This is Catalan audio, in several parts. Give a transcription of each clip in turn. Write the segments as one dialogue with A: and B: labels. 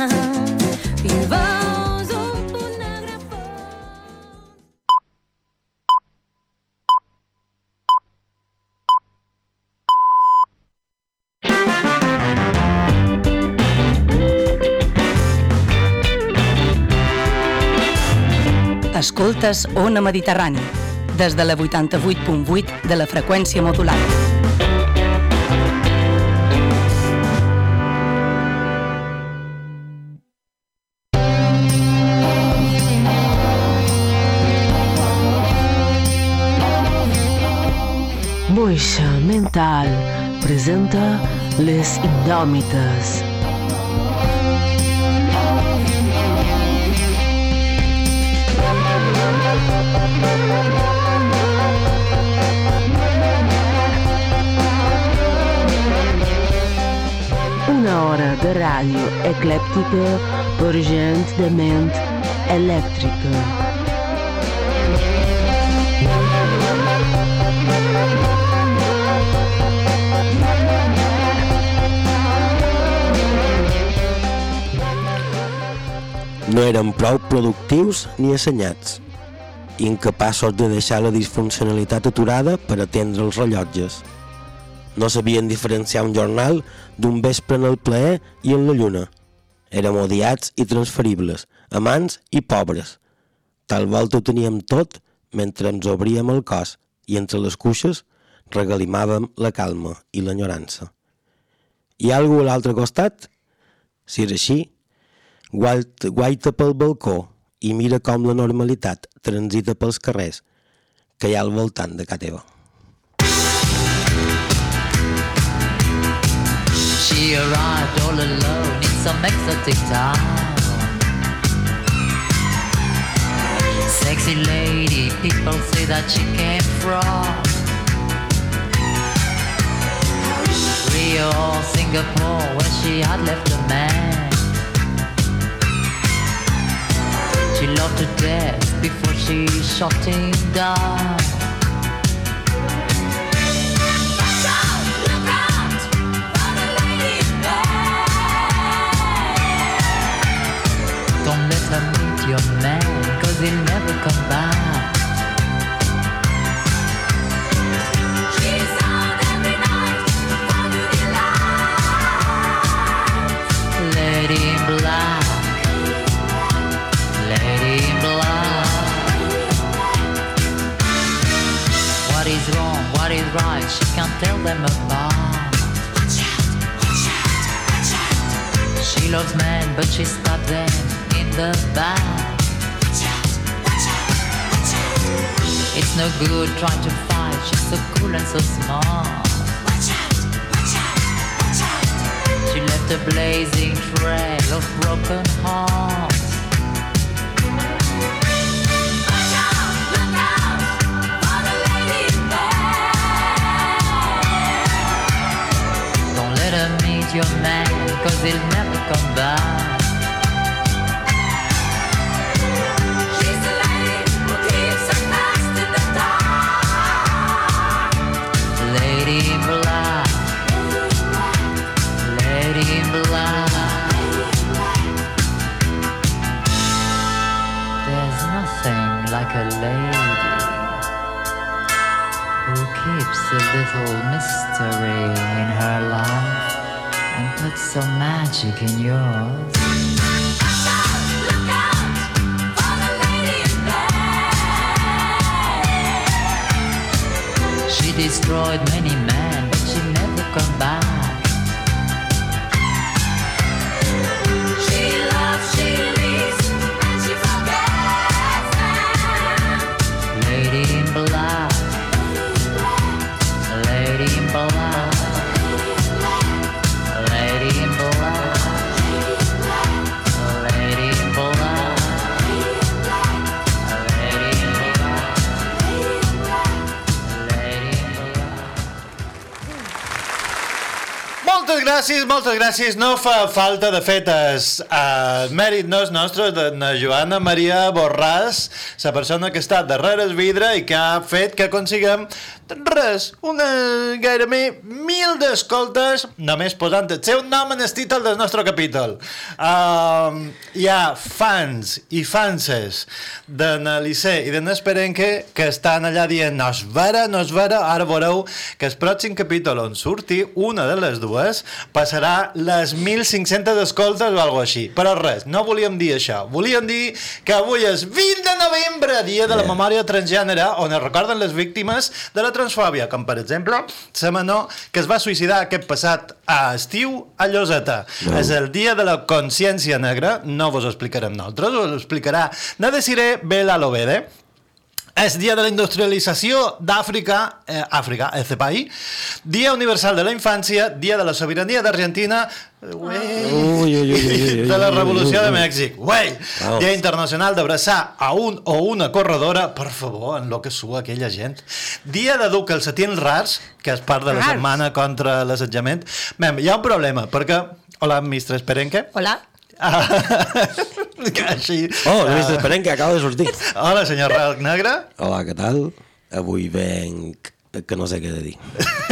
A: un.
B: Escoltes Ona Mediterrani, des de la 88.8 de la freqüència modulada.
C: Moixa Mental presenta Les Indòmites. Una hora de ràdio eclèptica per gent de ment elèctrica.
D: No eren prou productius ni assenyats, incapaços de deixar la disfuncionalitat aturada per atendre els rellotges. No sabien diferenciar un jornal d'un vespre en el plaer i en la lluna. Érem odiats i transferibles, amants i pobres. Tal volta ho teníem tot mentre ens obríem el cos i entre les cuixes regalimàvem la calma i l'enyorança. Hi ha algú a l'altre costat? Si és així, guaita, pel balcó i mira com la normalitat transita pels carrers que hi ha al voltant de casa teva.
E: She arrived all alone in some exotic town. Sexy lady, people say that she came from Rio or Singapore, where she had left a man. She loved to dance before she shot him down. Don't let her meet your man, cause he'll never come back. She can't tell them apart. She loves men, but she stabs them in the back. It's no good trying to fight, she's so cool and so smart. She left a blazing trail of broken hearts. Your man, cause he'll never come back. She's the lady who keeps her past in the dark. Lady in black, lady in black. There's nothing like a lady who keeps a little mystery in her life and puts some magic in yours. Look out, look out for the lady in bed. She destroyed many men, but she never come
F: back. Gràcies, moltes gràcies. No fa falta, de fet, es, uh, mèrit no és nostre de na Joana Maria Borràs, la persona que està darrere el vidre i que ha fet que consigam res, una gairebé mil d'escoltes només posant el seu nom en el títol del nostre capítol. Um, hi ha fans i fanses d'en Liceu i d'en Esperenque que estan allà dient no és vera, no és vera, ara veureu que el pròxim capítol on surti una de les dues passarà les 1.500 escoltes o alguna així. Però res, no volíem dir això. Volíem dir que avui és 20 de novembre, dia de la memòria transgènere, on es recorden les víctimes de la transfòbia, com per exemple la menor que es va suïcidar aquest passat a estiu a Lloseta.
D: No.
F: És el dia de la consciència negra, no vos ho explicarem nosaltres, us ho explicarà Nadesiré Belalobede, és Dia de la Industrialització d'Àfrica, eh, Àfrica, este país, Dia Universal de la Infància, Dia de la Sobirania d'Argentina, de la Revolució de. Mèxic, ué. Dia Internacional d'abraçar a un o una corredora, per favor, en lo que sua aquella gent, Dia de dur calcetins rars, que és part de la
G: Rars.
F: setmana contra l'assetjament. Mem, hi ha un problema, perquè... Hola, mistre Esperenque.
G: Hola.
F: Ah, així...
D: Oh, només esperem que acaba de sortir.
F: Hola, senyor Ralc Negre.
D: Hola, què tal? Avui venc que no sé què de dir.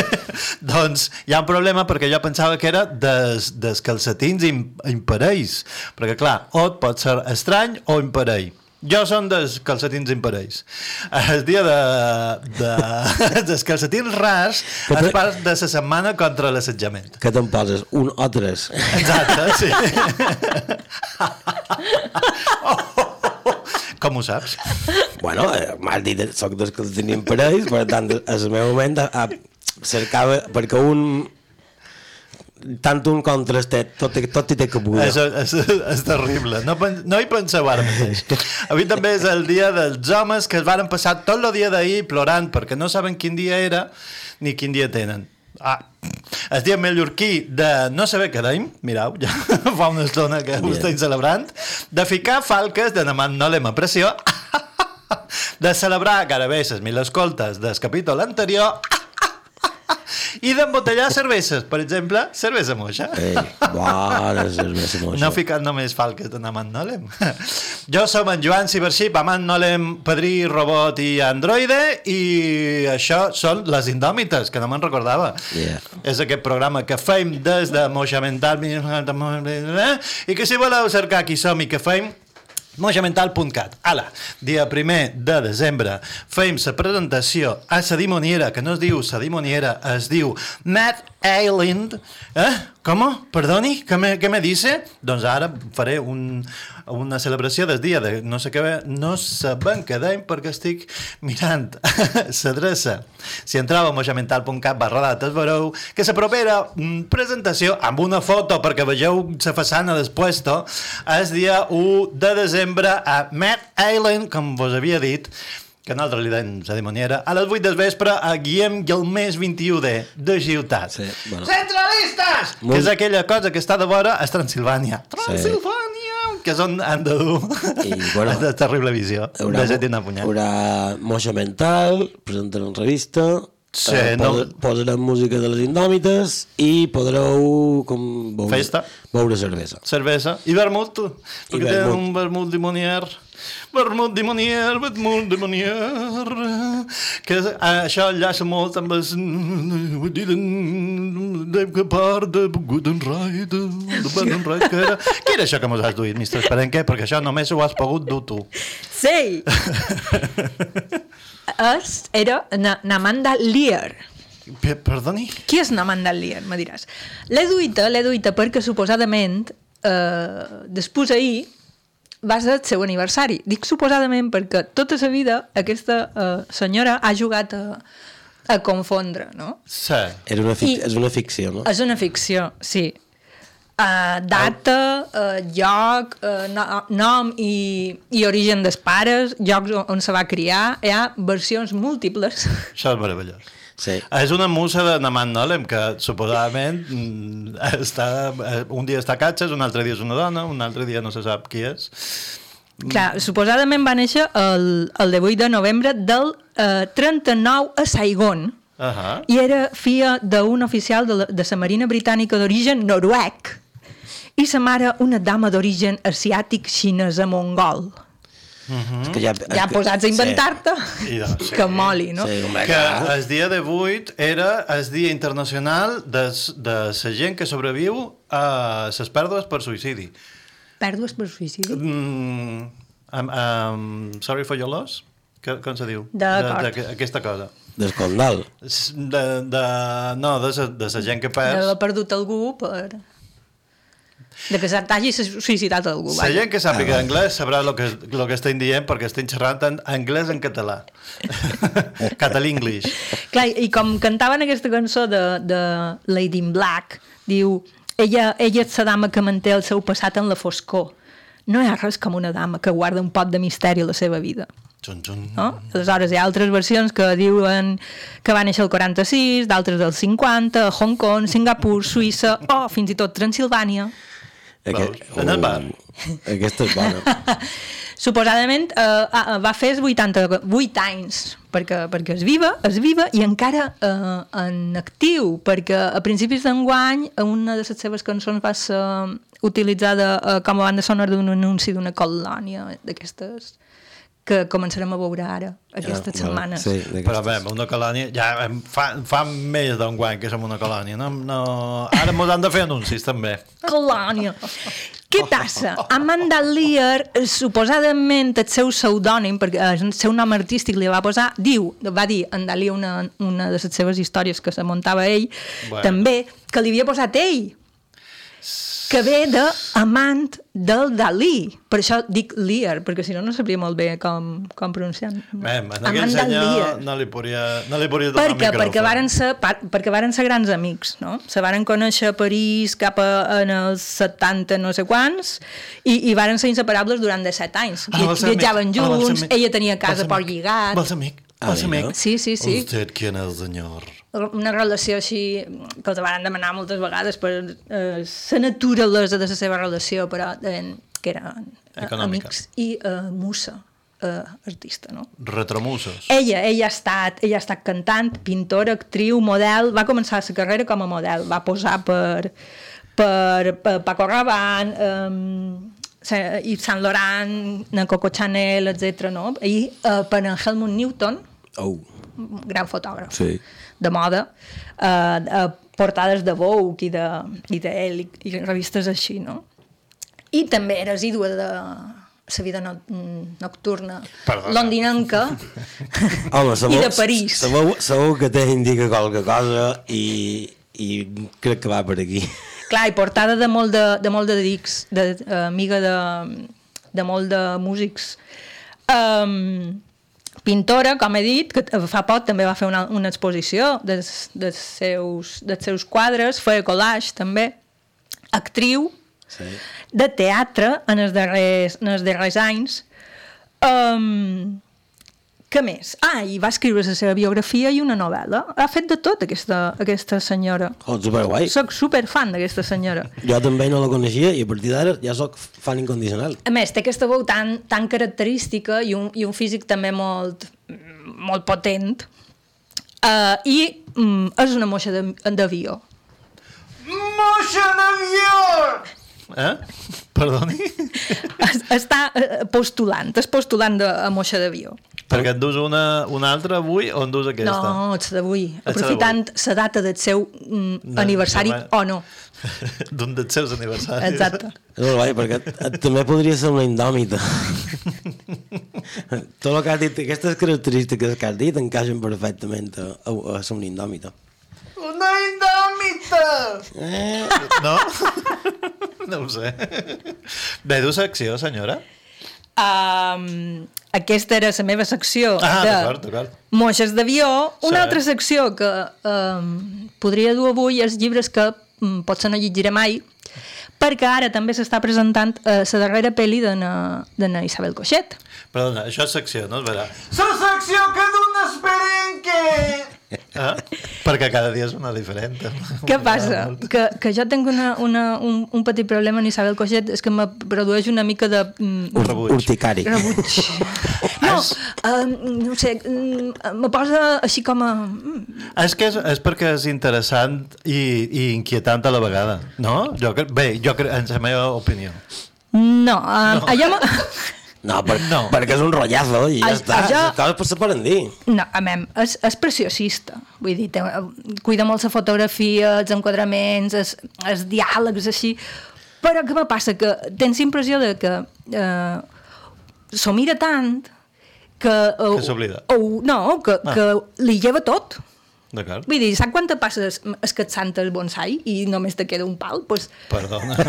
F: doncs hi ha un problema perquè jo pensava que era des, des calcetins im, imparells. Perquè, clar, o pot ser estrany o imparell. Jo són dels calcetins imparells. El dia de, de, dels calcetins rars
D: Que te-
F: part de la setmana contra l'assetjament.
D: Que te'n poses un o tres.
F: Exacte, sí. Com ho saps?
D: Bueno, eh, m'has dit, soc dels que els tenien parells, per tant, al meu moment a, a, cercava, perquè un tant un com tres té, tot, tot hi té cabuda.
F: És, és, és terrible. No, no hi penseu ara mateix. Avui també és el dia dels homes que es varen passar tot el dia d'ahir plorant perquè no saben quin dia era ni quin dia tenen. Ah, el dia mallorquí de no saber què deim, mirau, ja fa una estona que ho estem celebrant, de ficar falques de demà no l'hem a pressió, de celebrar gairebé les mil escoltes del capítol anterior i d'embotellar cerveses, per exemple, cervesa moixa.
D: Ei, bona cervesa moixa.
F: No ficat només falques de Amant Nolem. Jo som en Joan Cibership, Amant Nolem, Padrí, Robot i Androide, i això són Les Indòmites, que no me'n recordava.
D: Yeah.
F: És aquest programa que fem des de Moixa Mental, i que si voleu cercar qui som i què fem, mojamental.cat. Ala, dia primer de desembre, fem la presentació a la dimoniera, que no es diu la dimoniera, es diu Matt Island. Eh? Com? Perdoni? Què me, què me dice? Doncs ara faré un, una celebració del dia de no sé què, no sabem què deim perquè estic mirant l'adreça. Si entreu a mojamental.cat barra dates veureu que la propera presentació amb una foto perquè vegeu la façana després és dia 1 de desembre a Matt Island, com vos havia dit, que nosaltres li deim la dimoniera, a les 8 del vespre a Guillem i el mes 21 de, de Ciutat.
D: Sí, bueno.
F: Centralistes!
D: Molt-
F: Que és aquella cosa que està de vora a Transilvània. Transilvània! Que és on han de dur
D: I, bueno,
F: de terrible visió.
D: Haurà,
F: de
D: haurà moixa mental, presentaran revista,
F: Sí,
D: eh,
F: no-
D: posa, posarem música de les indòmites i podreu com, veure,
F: Festa.
D: veure cervesa.
F: Cervesa. I vermut. Perquè tenen
D: vermut.
F: un vermut dimonier. Vermut dimonier, vermut dimonier. Que ah, això enllaça molt amb didn't take part de Good and Right, de and Right, que era... Què era això que mos has duit, Mr. Esperenque? Perquè això només ho has pogut dur tu.
G: Sí! és, era Na- Namanda Lear.
F: Pe- Perdoni?
G: Qui és Namanda Lear, me diràs? L'he duita, l'he duita perquè suposadament eh, després ahir va ser el seu aniversari. Dic suposadament perquè tota la vida aquesta eh, senyora ha jugat a, a confondre, no?
F: Sí.
D: Era una fic
G: I-
D: És una ficció, no?
G: És una ficció, sí. Uh, data, uh, lloc, uh, no, nom i, i origen dels pares, llocs on, on se va criar, hi ha versions múltiples.
F: Això és meravellós.
D: Sí.
F: És una musa de Naman Nolem que suposadament mm, està, eh, un dia està a Catxes, un altre dia és una dona, un altre dia no se sap qui és.
G: Clar, suposadament va néixer el, el 18 de novembre del uh, 39 a Saigon
F: Uh -huh.
G: i era filla d'un oficial de la, de la Marina Britànica d'origen noruec i sa mare una dama d'origen asiàtic xinesa mongol.
D: és que ja,
G: Ja posats a inventar-te,
F: I doncs, sí.
G: que moli, no?
D: Sí, home,
F: Que el dia de 8 era el dia internacional de, de la gent que sobreviu a les pèrdues per suïcidi.
G: Pèrdues per suïcidi.
F: Mm, um, um, sorry for your loss? Que, com se diu?
G: D'acord.
F: De, de, aquesta cosa.
D: Descondal.
F: S- De, de, no, de la, de la gent que perd.
G: D'haver perdut algú per... De que s'hagi suïcidat algú.
F: La gent que sàpiga anglès sabrà el que, lo que estem dient perquè estem xerrant en anglès en català. Català-English.
G: Clar, i com cantaven aquesta cançó de, de Lady in Black, diu, ella, ella és la dama que manté el seu passat en la foscor. No hi ha res com una dama que guarda un pot de misteri a la seva vida.
F: Xun, xun.
G: No? Aleshores hi ha altres versions que diuen que va néixer el 46, d'altres del 50, a Hong Kong, Singapur, Suïssa o fins i tot Transilvània.
F: Veus? En el bar.
D: Aquesta és bona.
G: Suposadament eh, ah, va fer els 88 anys, perquè, perquè és viva, és viva i encara eh, en actiu, perquè a principis d'enguany una de les seves cançons va ser utilitzada eh, com a banda sonora d'un anunci d'una colònia d'aquestes que començarem a veure ara, aquestes
D: vale.
G: setmanes.
D: Sí,
F: Però bé, una colònia, ja fa, fa més d'un guany que som una colònia. No, no... Ara ens han de fer anuncis, també.
G: Colònia. Què passa? Amanda Lear, eh, suposadament el seu pseudònim, perquè el seu nom artístic li va posar, diu, va dir en Dalí una, una de les seves històries que se muntava ell,
F: Bueno.
G: també, que li havia posat ell, que ve de amant del Dalí. Per això dic Lear, perquè si no no sabria molt bé com, com pronunciar.
F: Bé, en aquell
G: Amant del
F: senyor
G: Lear.
F: no li podria, no li podria donar
G: Perquè, perquè, varen ser, pa- perquè varen ser grans amics, no? Se varen conèixer a París cap a, en els 70 no sé quants i, i varen ser inseparables durant 17 anys.
F: Ah?
G: Viatjaven
F: Ah,
G: junts,
F: amic?
G: ella tenia casa per lligat.
F: Vols amic?
D: Ah,
F: Vols amic?
G: Sí, sí, sí.
F: Usted, ¿quién es el señor?
G: Una relació així que els varen demanar moltes vegades per eh, la naturalesa de la seva relació, però eh, que eren eh,
F: Econòmica.
G: amics i eh, musa, eh, artista, no?
F: Retromusos.
G: Ella, ella ha estat, ella ha estat cantant, pintora, actriu, model, va començar la carrera com a model, va posar per, per, per Paco Rabanne, um, Yves Saint Laurent, Coco Chanel, etc. No? I uh, per en Helmut Newton,
D: Oh,
G: gran fotògraf
D: sí.
G: De moda, uh, uh, portades de Vogue i de, i de Elle i, i revistes així, no? I també era assídua de la vida no, nocturna
F: Perdona.
G: londinenca
D: Home,
G: i de París.
D: Sabeu, sabeu que te indica qualque cosa i, i crec que va per aquí.
G: Clar, i portada de molt de, de, molt de dics, de, eh, amiga de, de molt de músics. Um, pintora, com he dit, que fa poc també va fer una, una exposició dels, dels, seus, dels seus quadres, feia collage també, actriu,
D: Sí.
G: de teatre en els darrers, en els darrers anys. Um, què més? Ah, i va escriure la seva biografia i una novel·la. Ha fet de tot, aquesta, aquesta senyora.
D: Oh, superguai.
G: Soc super fan d'aquesta senyora.
D: Jo també no la coneixia i a partir d'ara ja sóc fan incondicional.
G: A més, té aquesta veu tan, tan característica i un, i un físic també molt, molt potent. Uh, I mm, és una moixa de- d'avió.
F: Moixa d'avió! Eh? Perdoni?
G: Es- Està eh, postulant, és postulant de a moixa d'avió.
F: Perquè et dus una, una altra avui o en dus aquesta?
G: No, ets d'avui. Aprofitant la data del seu mm,
F: No,
G: aniversari
F: no,
G: o no.
F: D'un dels seus aniversaris.
G: Exacte.
D: És molt guai, perquè també podria ser una indòmita. Tot el que has dit, aquestes característiques que has dit encaixen perfectament a, a, a ser una indòmita.
F: Una indòmita!
D: Eh?
F: No? no ho sé. Bé, du secció, senyora?
G: Um, aquesta era la meva secció
F: Ah,
G: de
F: d'acord, d'acord.
G: moixes d'avió. Una
F: Sí.
G: altra secció que um, podria dur avui és llibres que um, potser no llegiré mai, perquè ara també s'està presentant uh, la darrera pel·li de na, de na Isabel Coixet.
F: Perdona, això és secció, no es verà. La secció que d'un esperenque! Ah? Perquè cada dia és una diferent.
G: Què passa? Que, que jo tinc una, una, un, un petit problema en Isabel Coixet, és que me produeix una mica de... mm,
F: Un rebuig.
D: Urticari.
G: rebuig. No, um, no ho sé, mm, me posa així com a... mm,
F: És que és, és perquè és interessant i, i inquietant a la vegada, no? Jo, bé, jo crec, en la meva opinió.
G: No, um, no. allò me...
D: No, per,
F: No.
D: perquè és un rotllazo i ja està.
G: això-
D: coses se poden dir.
G: No, a mem, és, és preciosista. Vull dir, té, cuida molt la fotografia, els enquadraments, els, els diàlegs, així. Però què me passa? Que tens impressió de que eh, s'ho mira tant que... eh,
F: Que s'oblida.
G: o- No, que,
F: Ah.
G: que li lleva tot.
F: D'acord?
G: Vull dir, saps quan te passes escatzant el bonsai i només te queda un pal? Pues,
F: Perdona.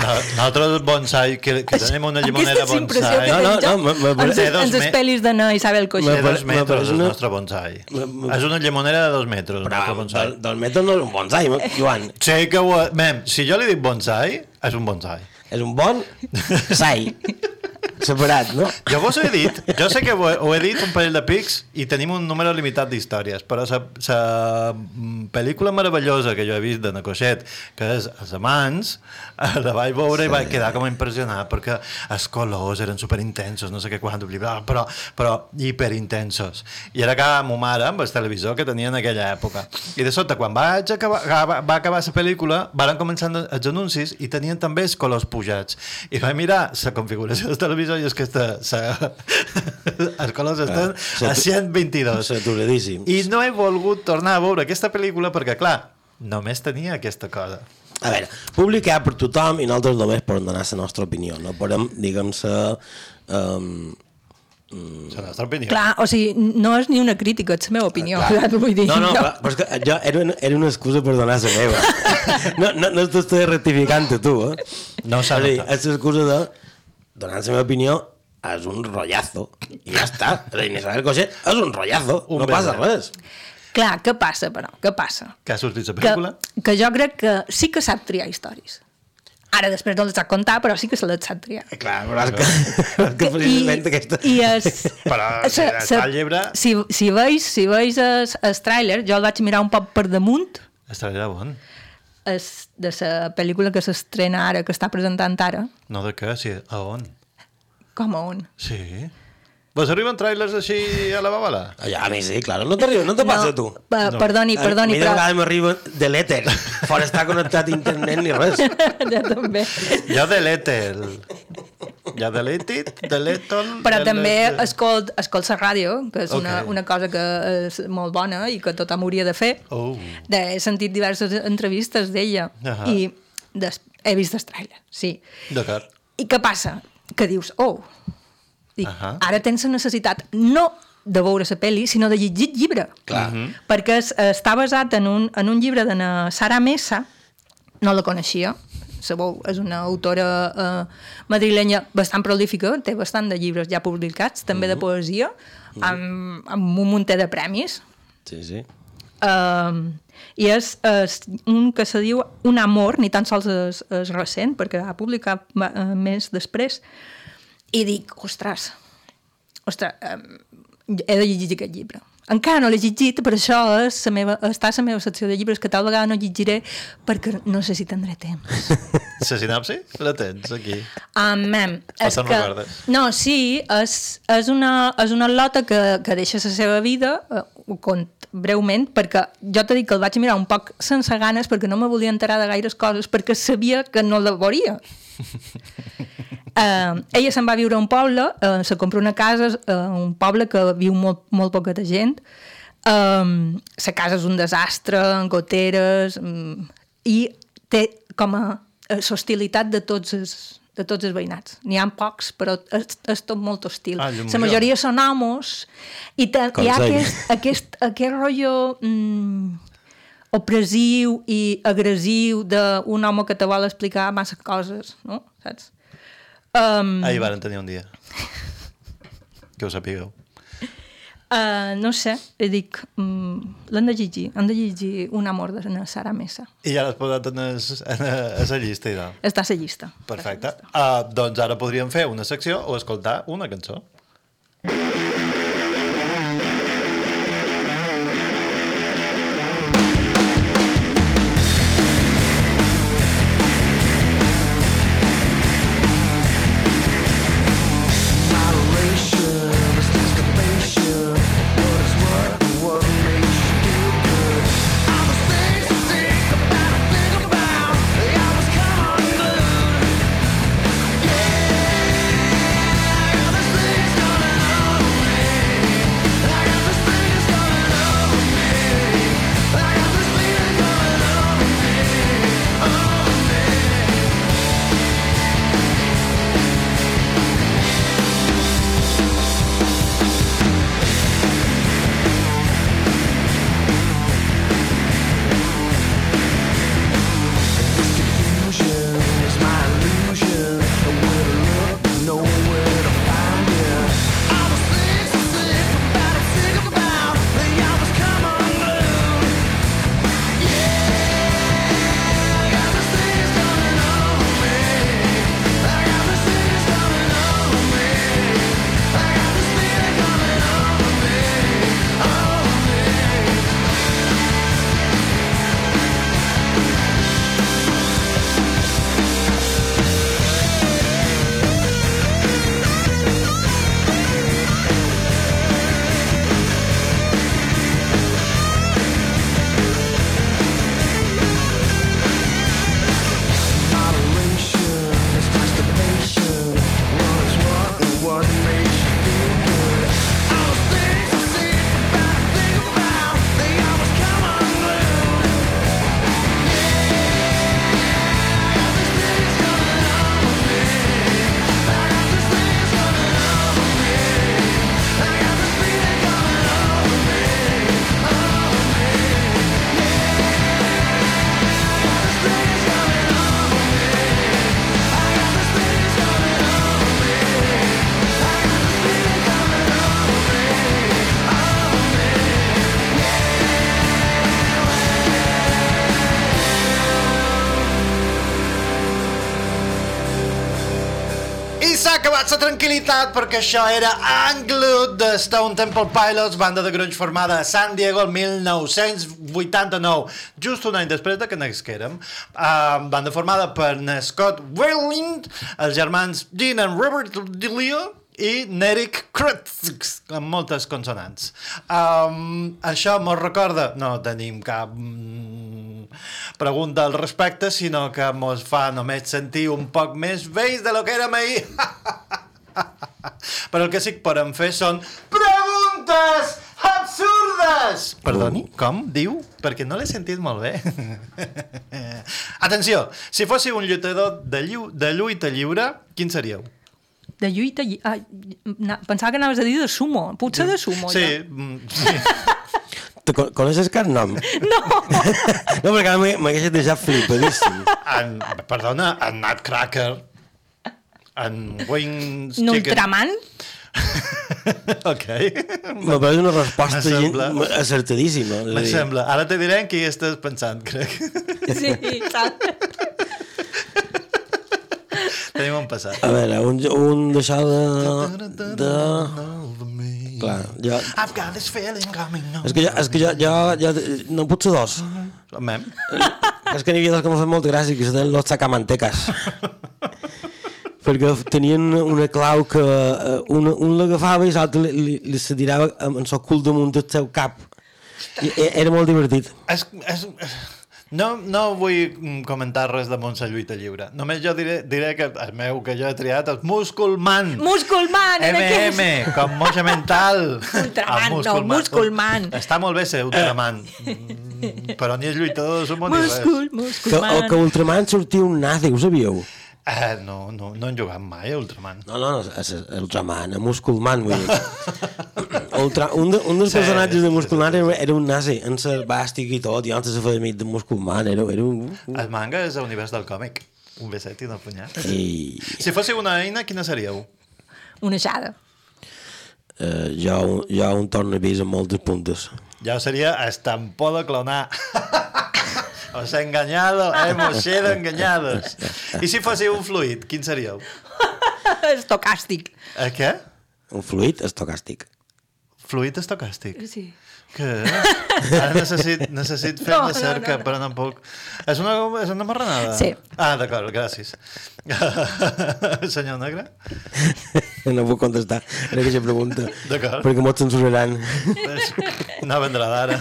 F: No, Nosaltres bonsai, que, que tenim una llimonera
G: Aquesta és impressió
F: bonsai.
D: No, no, no, me- me-
G: Ens,
F: dos
G: ens
F: me-
G: espelis de na Isabel
F: Té
G: Coixet.
D: Me-
F: dos
D: me
F: metres
D: pareix
F: el nostre bonsai.
D: Me- me-
F: És una llimonera de dos metres, el
D: Però
F: bonsai.
D: del, del metro no és un bonsai, Joan.
F: Sé que ho... Mem, si jo li dic bonsai, és un bonsai.
D: És un bon sai. Separat, no?
F: Jo vos ho he dit, jo sé que ho he, ho he dit un parell de pics i tenim un número limitat d'històries, però la pel·lícula meravellosa que jo he vist de Nacoixet, que és Els amants, eh, la vaig veure i vaig quedar com impressionat perquè els colors eren superintensos, no sé què quant, bla, però, però hiperintensos. I era que ma mare amb el televisor que tenia en aquella època. I de sota, quan vaig acabar, va, va acabar la pel·lícula, van començar els anuncis i tenien també els colors pujats. I vaig mirar la configuració del televisor i és que està, sa, els colors estan a 122.
D: Saturadíssims.
F: I no he volgut tornar a veure aquesta pel·lícula perquè, clar, només tenia aquesta cosa.
D: A veure, publicar per tothom i nosaltres només per donar la nostra opinió. No podem, diguem-se... Um,
F: La nostra opinió.
G: Clar, o sigui, no és ni una crítica, és la meva opinió.
D: Clar.
G: Clar. Vull dir,
D: no, no, però, però és que jo era una, era una excusa per donar la meva. No, no, no t'estic rectificant a tu, eh?
F: No s'ha notat.
D: És l'excusa de donar la meva opinió és un rotllazo. I ja està. És a dir, Isabel Coixet és un rotllazo.
F: Un
D: no passa res.
G: Clar, què passa, però? Què passa?
F: Que ha sortit la
G: Que,
F: pel·lícula?
G: que jo crec que sí que sap triar històries. Ara després no les sap contar, però sí que se les sap triar.
D: Clar, però és que, és que precisament aquesta...
G: I és...
F: Però si està al llibre-
G: Si, si veus, si veus el, el tràiler, jo el vaig mirar un poc per damunt,
F: Estarà bon.
G: és de la pel·lícula que s'estrena ara, que està presentant ara.
F: No de què, sí. A on?
G: Com a on?
F: Sí. Vos arriben trailers així a la babala?
D: Ja, a mi sí, clar. No t'arriba, no te passa a tu.
G: pa- Perdoni, perdoni,
D: a mi de
G: però...
D: vegades m'arriba de l'èter. Fora estar connectat a internet ni res.
G: ja també.
F: Jo delete el... Ja deletit, deleto... el-
G: Però
F: el-
G: també escolt, escolt la ràdio, que és una,
F: Ok.
G: una cosa que és molt bona i que tothom hauria de fer.
F: Oh.
G: De, he sentit diverses entrevistes d'ella
F: Ahà.
G: i des, he vist el trailer, sí.
F: D'acord.
G: I què passa? Que dius, oh, dic,
F: Ahà.
G: ara tens la necessitat no de veure la pel·li, sinó de llegir el llibre.
D: Clar.
G: Perquè es, està basat en un, en un llibre de na Sara Mesa, no la coneixia, sabeu, és una autora eh, madrilenya bastant prolífica, té bastant de llibres ja publicats, també de poesia, amb, amb un munter de premis.
D: Sí, sí.
G: Uh, I és, és un que se diu Un amor, ni tan sols és, és recent, perquè ha publicat uh, més després. I dic, ostres, ostres, um, he de llegir aquest llibre. Encara no l'he llegit, per això és la meva, està a la meva secció de llibres que tal vegada no llegiré perquè no sé si tindré temps.
F: La sinapsi? La tens aquí.
G: Amem.
F: O
G: És que, no, sí, és, és, una, és una lota que, que deixa la seva vida, eh, ho cont breument, perquè jo t'he dit que el vaig mirar un poc sense ganes perquè no me volia enterar de gaires coses, perquè sabia que no la veuria. Uh, ella se'n va viure a un poble, uh, se compra una casa, uh, un poble que viu molt, molt poqueta gent, um, la casa és un desastre, amb goteres, i té com a eh, l'hostilitat de tots els, de tots els veïnats. N'hi ha pocs, però és, és tot molt hostil.
F: Ah,
G: la
F: jo.
G: majoria són homes, i te, hi ha aquest, aquest, aquest rotllo mm, opressiu i agressiu d'un home que te vol explicar massa coses, no? Saps? Um,
F: Ahir varen tenir un dia. Que ho sapigueu.
G: uh, no sé, dic, um, l'han de llegir, han de llegir Un amor de na Sara Mesa.
F: I ja l'has posat en, es, en, a la llista i tal.
G: Està a la llista.
F: Perfecte. Uh, doncs ara podríem fer una secció o escoltar una cançó. Tranquil·litat perquè això era Unglued de Stone Temple Pilots, banda de grunge formada a San Diego el 1989, just un any després de que nasquérem. Uh, banda formada per Scott Weiland, els germans Dean and Robert DeLeo, i Neric Krutz, amb moltes consonants. Um, això mos recorda... No tenim cap mm, pregunta al respecte, sinó que mos fa només sentir un poc més vells de lo que érem ahir. Però el que sí que podem fer són preguntes absurdes! Perdoni, com? Diu? Perquè no l'he sentit molt bé. Atenció, si fóssiu un lluitador de, llu de lluita lliure, quin seríeu?
G: De lluita... lli- Ah, na- pensava que anaves a dir de sumo. Potser de sumo,
F: Sí,
G: ja.
F: mm, sí.
D: Te con- coneixes cap nom?
G: No!
D: No, perquè m'hagués deixat flipadíssim.
F: En, perdona, en Nutcracker, en Wings Chicken...
G: N'Ultraman?
F: ok.
D: Me pareix una resposta acertadíssima.
F: Me sembla. Ara te diré en qui estàs pensant, crec.
G: Sí, saps?
F: Tenim un passat.
D: A veure, un, un d'això de... de... Clar, jo...
F: I've got this feeling coming on.
D: És que jo, és que jo, jo, jo no puc ser dos.
F: Mem.
D: És que n'hi havia dos que m'ha fet molta gràcia, que eren los sacamantecas. perquè tenien una clau que eh, un, un l'agafava i l'altre li, li, li se tirava amb el seu cul damunt del seu cap. I, era molt divertit.
F: És, és, no, no vull comentar res de Montse Lluita Lliure. Només jo diré, diré que el meu que jo he triat és Musculman.
G: Musculman! que-
F: MM, com moja mental.
G: Ultraman,
F: Ah,
G: no, Musculman.
F: Està molt bé ser Ultraman, però ni és lluitador de sumo ni res.
G: Muscul,
D: Que,
G: musculman.
D: o que Ultraman sortia un nazi, ho sabíeu?
F: Eh, no, no, no hem jugat mai a Ultraman.
D: No, no, no, és, és Ultraman, a Musculman, vull dir. Ultra, un, de, un dels
F: Sí,
D: personatges de
F: sí,
D: Musculman era, era un nazi, en sa bàstica i tot, i antes se feia amic de Musculman, era, era un...
F: El manga és l'univers del còmic. Un beset i una punyat.
D: I,
F: Si fóssiu una eina, quina seríeu?
G: Una aixada.
D: eh, jo, jo un tornavís amb moltes puntes.
F: Ja seria estampó de clonar. Os he engañado, hemos sido engañados. I si fóssiu un fluid, quin seríeu?
G: Estocàstic.
F: Eh, què?
D: Un fluid estocàstic.
F: Fluid estocàstic.
G: Sí.
F: Què? Ara necessit, necessit fer
G: No,
F: una
G: no,
F: cerca,
G: no, no.
F: però no puc. És una, és una marranada?
G: Sí.
F: Ah, d'acord, gràcies. Senyor Negre?
D: No puc contestar en aquesta pregunta.
F: D'acord.
D: Perquè m'ho censuraran.
F: No vendrà d'ara.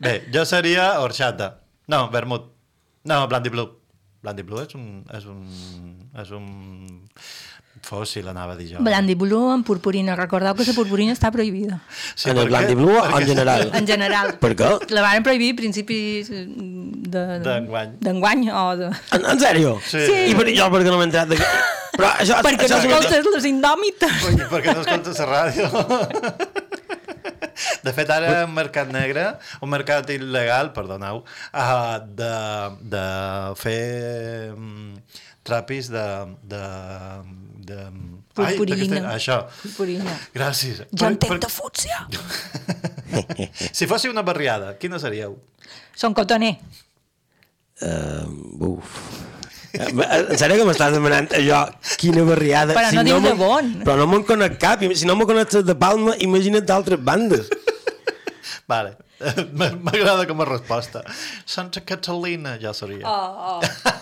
F: Bé, jo seria horchata. No, vermut. No, Blandy Blue. Blandy Blue és un... És un, és un fòssil, anava a dir jo.
G: Blandi Blue amb purpurina. Recordeu que la purpurina està prohibida.
F: Sí,
D: en el Blandy Blue o
F: perquè-
D: en general?
G: En general.
D: Per què?
G: La van prohibir a principis eh, de...
F: D'enguany.
G: D'enguany o de...
D: En, en sèrio?
F: Sí.
G: Sí.
D: I per, jo perquè no m'he entrat de... Però això,
G: Perquè no
D: això,
G: escoltes les indòmites.
F: Perquè no escoltes la ràdio. De fet, ara un mercat negre, un mercat il·legal, perdoneu, uh, de, de fer um, trapis de... de, de
G: Purpurina.
F: d'aquesta- Això.
G: Purpurina.
F: Gràcies.
G: Jo entenc de fútsia.
F: Si fóssiu una barriada, quina seríeu?
G: Són cotoner.
D: Uh, uf. Eh, En sèrio que m'estàs demanant allò, quina barriada.
G: Però no diu
D: me'n-
G: de bon.
D: Però no me'n conec cap. Si no me'n conec de Palma, imagina't d'altres bandes.
F: Vale. M'agrada com a resposta. Santa Catalina ja seria.
G: Oh, oh.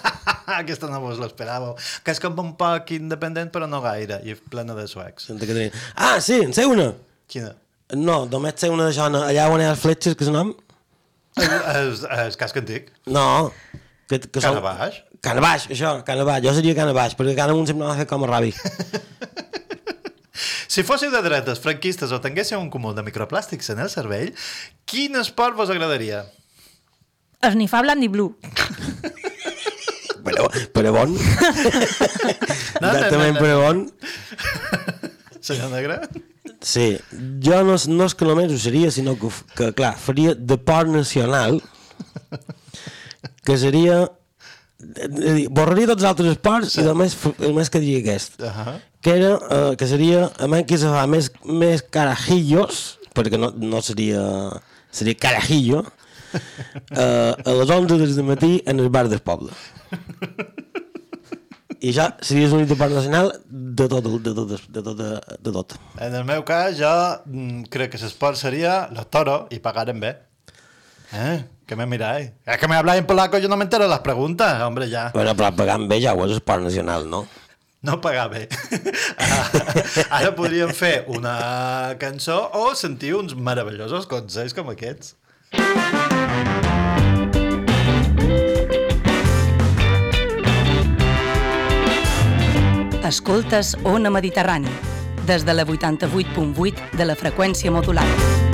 F: Aquesta no vos l'esperàveu. Que és com un poc independent, però no gaire, i plena de suecs.
D: Santa Caterina. Ah, sí, en sé una.
F: Quina?
D: No, només sé una d'això, no, allà on hi ha les fletxes, que és el nom?
F: És, és casc antic.
D: No. Que, que són-
F: Canabaix?
D: Això, Canabaix. Jo seria Canabaix, perquè cada un sempre m'ha fet com a rabi.
F: Si fóssiu de dretes, franquistes o tinguéssiu un cúmul de microplàstics en el cervell, quin esport vos agradaria?
G: Esnifar Blandi Blue.
D: Però, però bon.
F: no,
D: Exactament,
F: no.
D: però bon.
F: Senyor Negre?
D: Sí, jo no, no és que només ho seria, sinó que, que clar, faria deport nacional, que seria... a dir, Borraria tots els altres esports sí. i només, només quedaria aquest.
F: Uh -huh.
D: Que, era, eh, que seria, a menys que se fa més, més carajillos, perquè no, no seria... seria carajillo, eh, a les 11 del matí en el bar del poble. I això seria un internacional de tot, de tot, de tot, de tot.
F: En el meu cas, jo mm, crec que l'esport seria los toros y pagaren bé. Eh? ¿Qué me miráis? Es que me habláis en polaco, yo no me entero de las preguntas, hombre, ya.
D: Bueno, però pagant bé ja ho és esport nacional, no?
F: No pagar bé. Ara podríem fer una cançó o sentir uns meravellosos consells com aquests.
B: Escoltes Ona Mediterrani, des de la 88.8 de la freqüència modulada.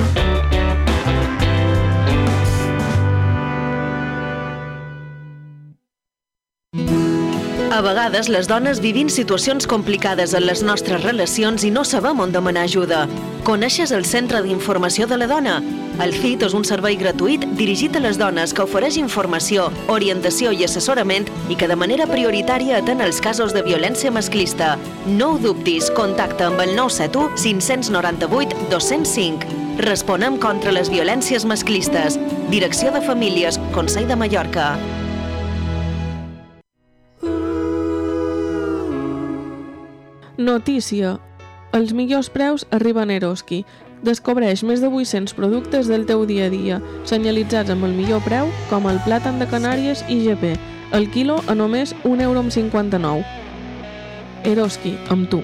H: A vegades les dones vivim situacions complicades en les nostres relacions i no sabem on demanar ajuda. Coneixes el Centre d'Informació de la Dona? El CIT és un servei gratuït dirigit a les dones que ofereix informació, orientació i assessorament i que de manera prioritària atén els casos de violència masclista. No ho dubtis, contacta amb el 971 598 205. Responem contra les violències masclistes. Direcció de Famílies, Consell de Mallorca.
I: Notícia. Els millors preus arriben a Eroski. Descobreix més de 800 productes del teu dia a dia, senyalitzats amb el millor preu, com el plàtan de Canàries i GP. El quilo a només 1,59 euro. Eroski, amb tu.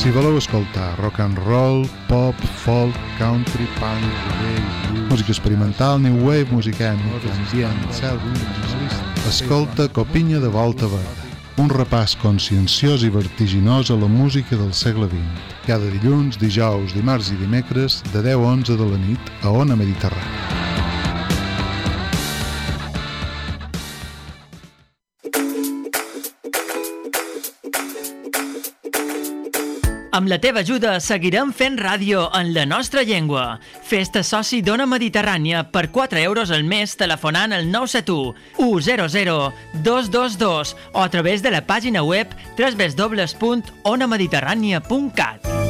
J: Si voleu escoltar rock and roll, pop, folk, country, punk, música experimental, new wave, música ètnica, ambient, escolta Copinya de Volta Verda, un repàs conscienciós i vertiginós a la música del segle XX. Cada dilluns, dijous, dimarts i dimecres, de 10 a 11 de la nit, a Ona Mediterrània.
K: Amb la teva ajuda seguirem fent ràdio en la nostra llengua. Fes-te soci d'Ona Mediterrània per 4 euros al mes telefonant al 971 100 222 o a través de la pàgina web www.onamediterrània.cat.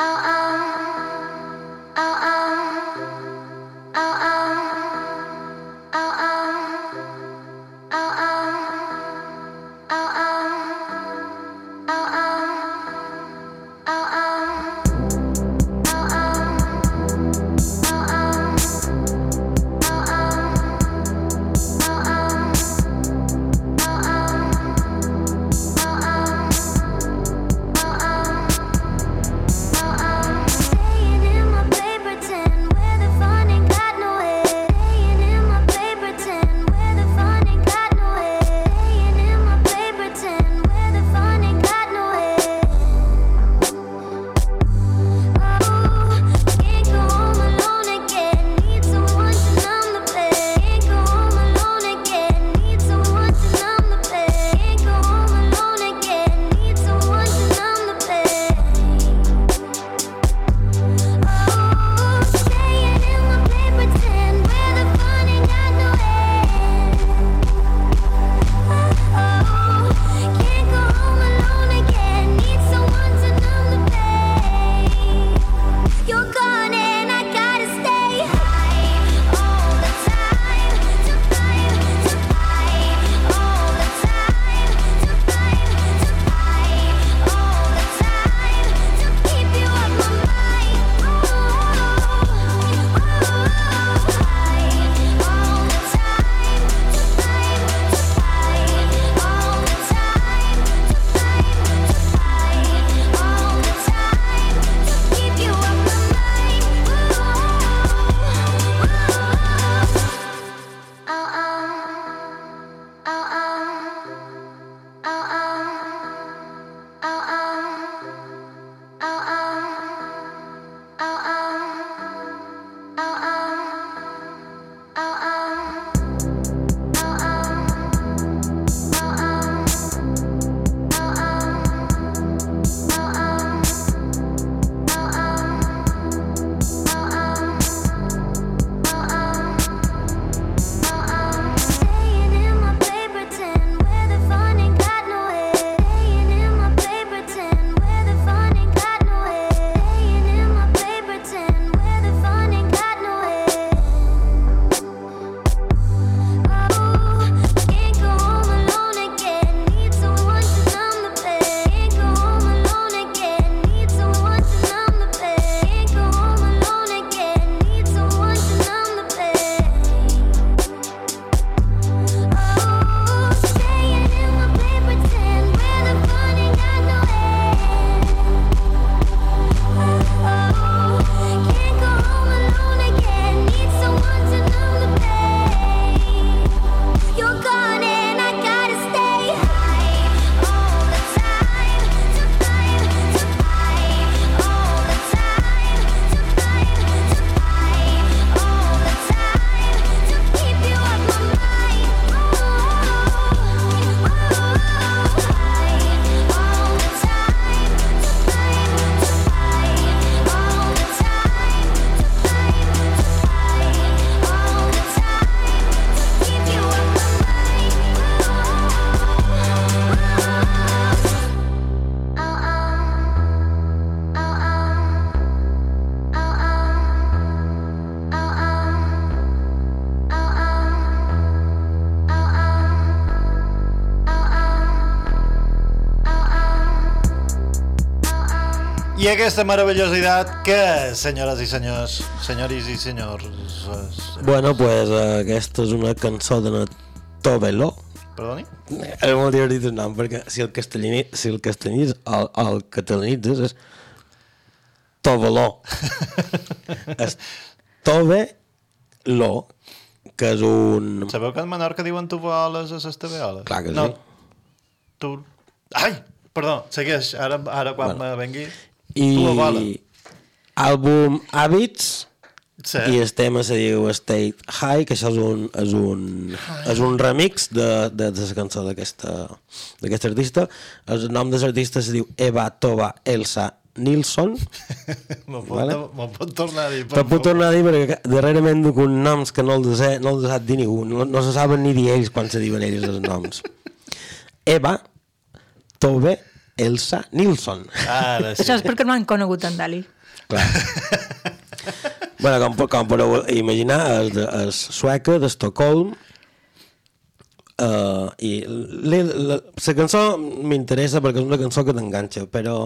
F: 哦哦。I aquesta meravellositat que, senyores i senyors, senyoris i senyors... eh,
D: Bueno, pues uh, aquesta és una cançó de Tovelo.
F: Perdoni?
D: És molt divertit el nom, perquè si el castellani, si el castellanitzes el, el catalanitzes és Toveló. és Tove-lo, que és un...
F: Sabeu que en Menorca diuen tuvoles a les tabeoles?
D: Clar que
F: no,
D: sí.
F: Tu... Ai! Perdó, segueix. Ara, ara quan bueno. vengui...
D: I àlbum Hàbits
F: Sí.
D: i el tema se diu State High, que això és un, és un, és un remix de, de, de la cançó d'aquest artista. El nom de l'artista se diu Eva Tova Elsa Nilsson.
F: Me'l pot,
D: Vale.
F: pot tornar a dir,
D: Però puc tornar a dir perquè darrerament duc uns noms que no els, sé, no els sap dir ningú, no, no se saben ni dir ells quan se diuen ells els noms. Eva Tove Elsa Nilsson.
F: Ara
G: Això és perquè no han conegut en Dali.
D: Clar. bueno, com, com podeu imaginar, és, és sueca d'Estocolm uh, i la, la, la cançó m'interessa perquè és una cançó que t'enganxa, però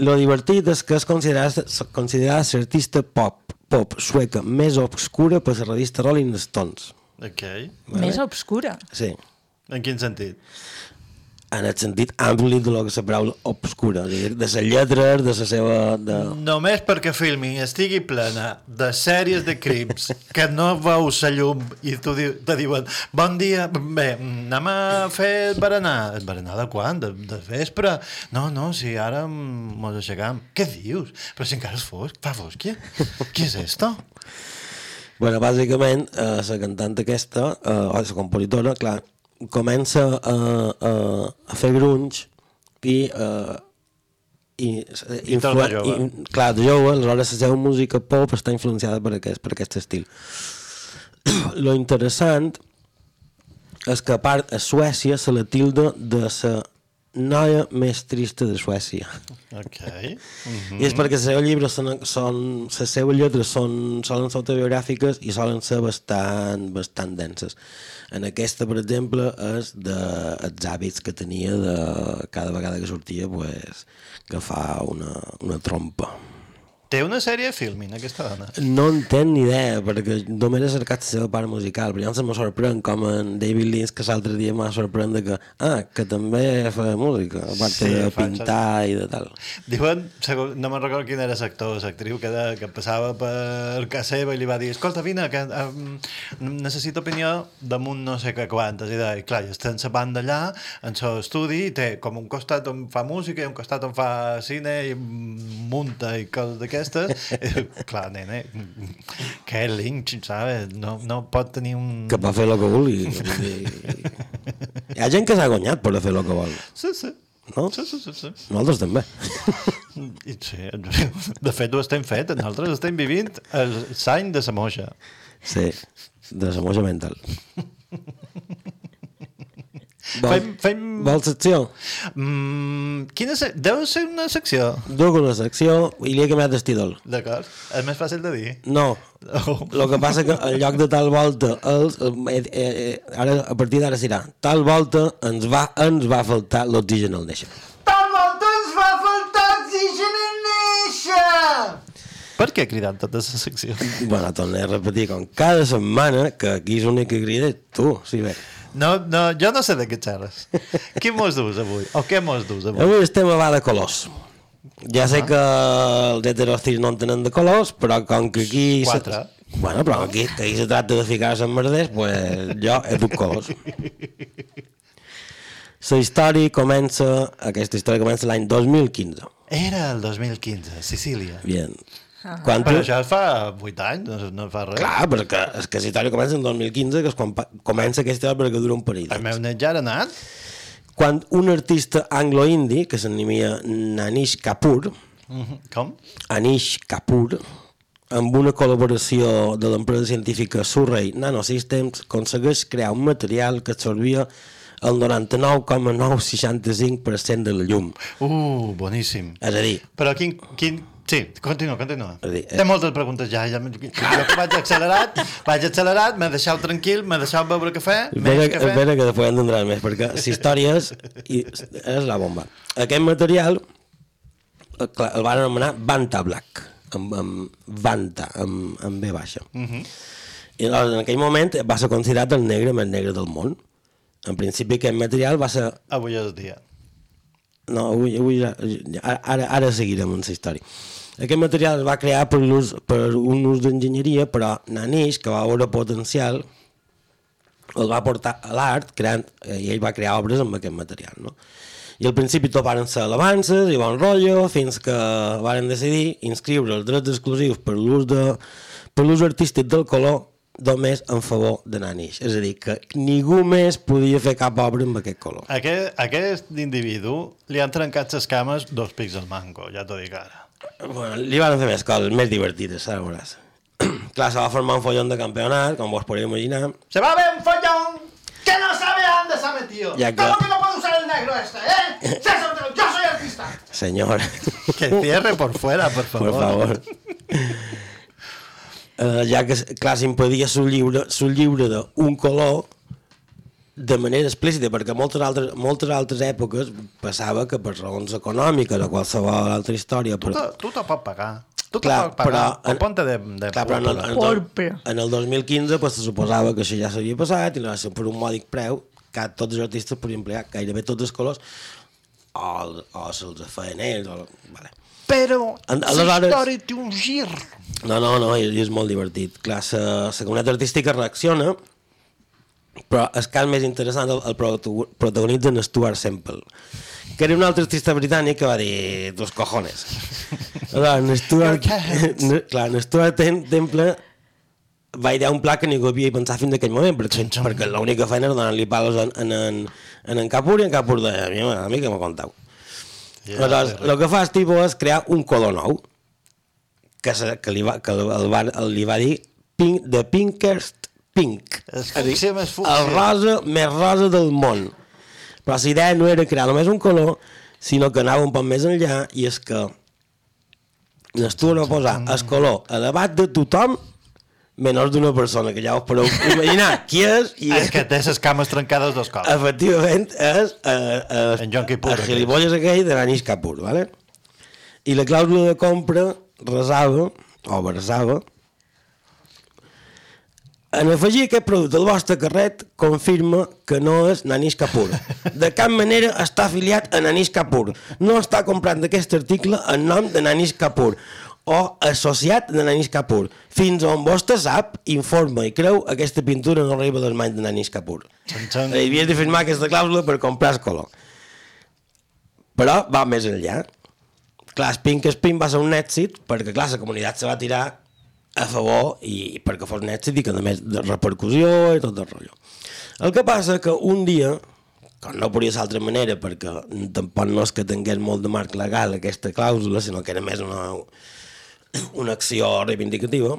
D: lo divertit és que és considerada, considerada l'artista pop, pop sueca més obscura per la revista Rolling Stones.
F: Ok.
G: Més obscura.
D: Sí.
F: En quin sentit?
D: En el sentit ampli de lo que la paraula obscura, és a dir, de les lletres, de la seva... De...
F: Només perquè Filming estigui plena de sèries de crims que no veus la llum i tu di te diuen bon dia, bé, anem a fer berenar. Berenar de quan? De, de vespre? No, no, si ara mos aixecam. Què dius? Però si encara és fosc, fa fosc, què? Què és esto?
D: Bueno, bàsicament, eh, la cantant aquesta, eh, o la compositora, clar, comença a, a, a fer grunge i, eh, i,
F: I de jove.
D: i, clar, de jove, aleshores la seva música pop està influenciada per aquest, per aquest estil. Lo interessant és que a part a Suècia se la tilda de la noia més trista de Suècia.
F: Ok.
D: I és perquè els seus llibres són, són les seves lletres són, solen ser autobiogràfiques i solen ser bastant, bastant denses. En aquesta, per exemple, és de els hàbits que tenia de cada vegada que sortia pues, que fa una, una trompa.
F: Té una sèrie de Filming, aquesta dona.
D: No en tenc ni idea, perquè només he cercat la seva part musical, però ja em sorprèn com en David Lynch, que l'altre dia m'ha sorprèn que, ah, que també fa música, a part
F: Sí,
D: de pintar i de tal.
F: Diuen, no me'n recordo quin era l'actor o l'actriu que, de, que passava per casa seva i li va dir escolta, vine, que um, necessito opinió damunt no sé què quantes. I, de, i clar, està en la banda allà, en el estudi, i té com un costat on fa música i un costat on fa cine i munta i coses d'aquestes. I, clar, nene, que Lynch, ¿sabes? No, no pot tenir un...
D: Que va fer el que vulgui. Hi ha gent que s'ha guanyat per fer el que vol.
F: Sí, sí.
D: No?
F: Sí, sí, sí, sí.
D: Nosaltres també.
F: Sí, de fet ho estem fet, nosaltres estem vivint el l'any de la moixa.
D: Sí, de la moja mental. Vol,
F: Fem, fem...
D: Vols secció?
F: Mm, quina se... Deu ser una secció.
D: Duc una secció i li he canviat d'estidol.
F: D'acord. És més fàcil de dir.
D: No.
F: Oh.
D: El que passa que en lloc de tal volta, els, eh, eh, eh, ara, a partir d'ara serà tal volta ens va, ens va faltar l'oxigen al néixer.
F: Tal volta ens va faltar oxigen en néixer! Per què cridant tota la secció?
D: Bueno, tornaré a repetir com cada setmana que aquí és l'únic que crida tu, si bé.
F: No, no, jo no sé de què xerres. Qui mos dus avui? O què mos dus avui?
D: Avui el tema va de colors. Ja sé que els heteròstils no en tenen de colors, però com que aquí... se-
F: Quatre.
D: Bueno, però aquí, que aquí se tracta de ficar-se en merders, pues jo he dut colors. La història comença, aquesta història comença l'any 2015.
F: Era el 2015, Sicília.
D: Bien.
F: Ah.
D: Quan
F: Però
D: tu-
F: això fa 8 anys, no, no fa res.
D: Clar, perquè és que la història comença en 2015, que és quan comença aquesta història perquè dura un parell
F: El meu net ja era anat.
D: Quan un artista anglo-indi, que s'animia Nanish Kapoor,
F: Mhm. Com?
D: Anish Kapoor, amb una col·laboració de l'empresa científica Surrey Nanosystems, aconsegueix crear un material que absorbia el 99,965% de la llum.
F: Uh, boníssim.
D: És a dir,
F: Però quin... quin... Sí, continua, continua.
D: Dir,
F: Té moltes preguntes ja. ja jo que vaig accelerat, vaig accelerat, m'he deixat tranquil, m'he deixat beure cafè,
D: Espera,
F: més cafè.
D: espera que després entendràs més, perquè la història és, i és la bomba. Aquest material eh, clar, el van anomenar Vanta Black, amb, amb Vanta, amb, amb B baixa.
F: Uh -huh.
D: I llavors, en aquell moment va ser considerat el negre més negre del món. En principi aquest material va ser...
F: Avui és el dia.
D: No, avui, avui ja, ara, ara seguirem amb la història. Aquest material es va crear per, l'ús- per un ús d'enginyeria, però Nanish, que va veure potencial, el va portar a l'art creant, eh, i ell va crear obres amb aquest material. No? I al principi tot van ser alabances i bon rotllo, fins que varen decidir inscriure els drets exclusius per l'ús de per l'ús artístic del color només en favor de Nanish. És a dir, que ningú més podia fer cap obra amb aquest color.
F: Aquest, aquest individu li han trencat les cames dos pics al mango, ja t'ho dic ara.
D: Bueno, li van fer més coses, més divertides, ara veuràs. Clar, se va formar un follón de campionat, com vos podeu imaginar.
F: Se va a ver un follón que no sabe a dónde se ha metido.
D: Ya,
F: ¿Cómo
D: claro.
F: que no puede usar el negro este, eh? César, yo soy artista.
D: Senyor.
F: Que cierre por fuera, por favor.
D: Por favor. Uh, ja que, clar, s'impedia el lliure, el lliure d'un color de manera explícita, perquè moltes altres, moltes altres èpoques passava que per raons econòmiques o qualsevol altra història...
F: Tu te, tu te pots pagar. Tu te
D: Clar,
F: pots pagar.
D: però
F: Però,
D: en-
F: ponte de, de
D: Clar, però en el, en, el, en el 2015 pues, se suposava que això ja s'havia passat i no va ser per un mòdic preu que tots els artistes podien emplear gairebé tots els colors o, o se'ls feien ells. O, vale.
F: Però
D: En-
F: la
D: aleshores-
F: història té un gir.
D: No, no, no, i, i és molt divertit. Clar, la, la comunitat artística reacciona, però el cas més interessant el, el protagonitza en Stuart Semple, que era un altre artista britànic que va dir dos cojones. En Stuart, clar, en Stuart Tem- Temple va idear un pla que ningú havia pensat fins aquell moment, perquè, perquè l'única feina era donar-li palos en, en, en, en, en Capur i en Capur de mi, a mi que m'ho contau.
F: Ja,
D: Aleshores, el que fa el tipus és crear un color nou, que, se, que, li, va, que el, el, va, el, li va dir pink, The Pinkest Pink.
F: És
D: a dir,
F: més fúcsia.
D: El rosa més rosa del món. Però la idea no era crear només un color, sinó que anava un poc més enllà i és que l'Stuart va posar el color a debat de tothom menys d'una persona, que ja us podeu imaginar qui és i
F: És que té les cames trencades dos cops.
D: efectivament és eh, eh,
F: En John Kippur,
D: el gilipolles aquell de l'Anish Kapoor, ¿vale? I la clàusula de compra resava, o versava, en afegir aquest producte al vostre carret confirma que no és Nanish Kapoor. De cap manera està afiliat a Nanish Kapoor. No està comprant aquest article en nom de Nanish Kapoor o associat de Nanish Kapoor. Fins on vostè sap, informa i creu aquesta pintura no arriba a les mans de Nanish Kapoor.
F: Xan, xan.
D: I havies de firmar aquesta clàusula per comprar el color. Però va més enllà. Clar, Spink Spin va ser un èxit perquè, clar, la comunitat se va tirar a favor i perquè fos èxit i que més de repercussió i tot el rotllo. El que passa que un dia, com no podia ser d'altra manera perquè tampoc no és que tingués molt de marc legal aquesta clàusula, sinó que era més una, una acció reivindicativa,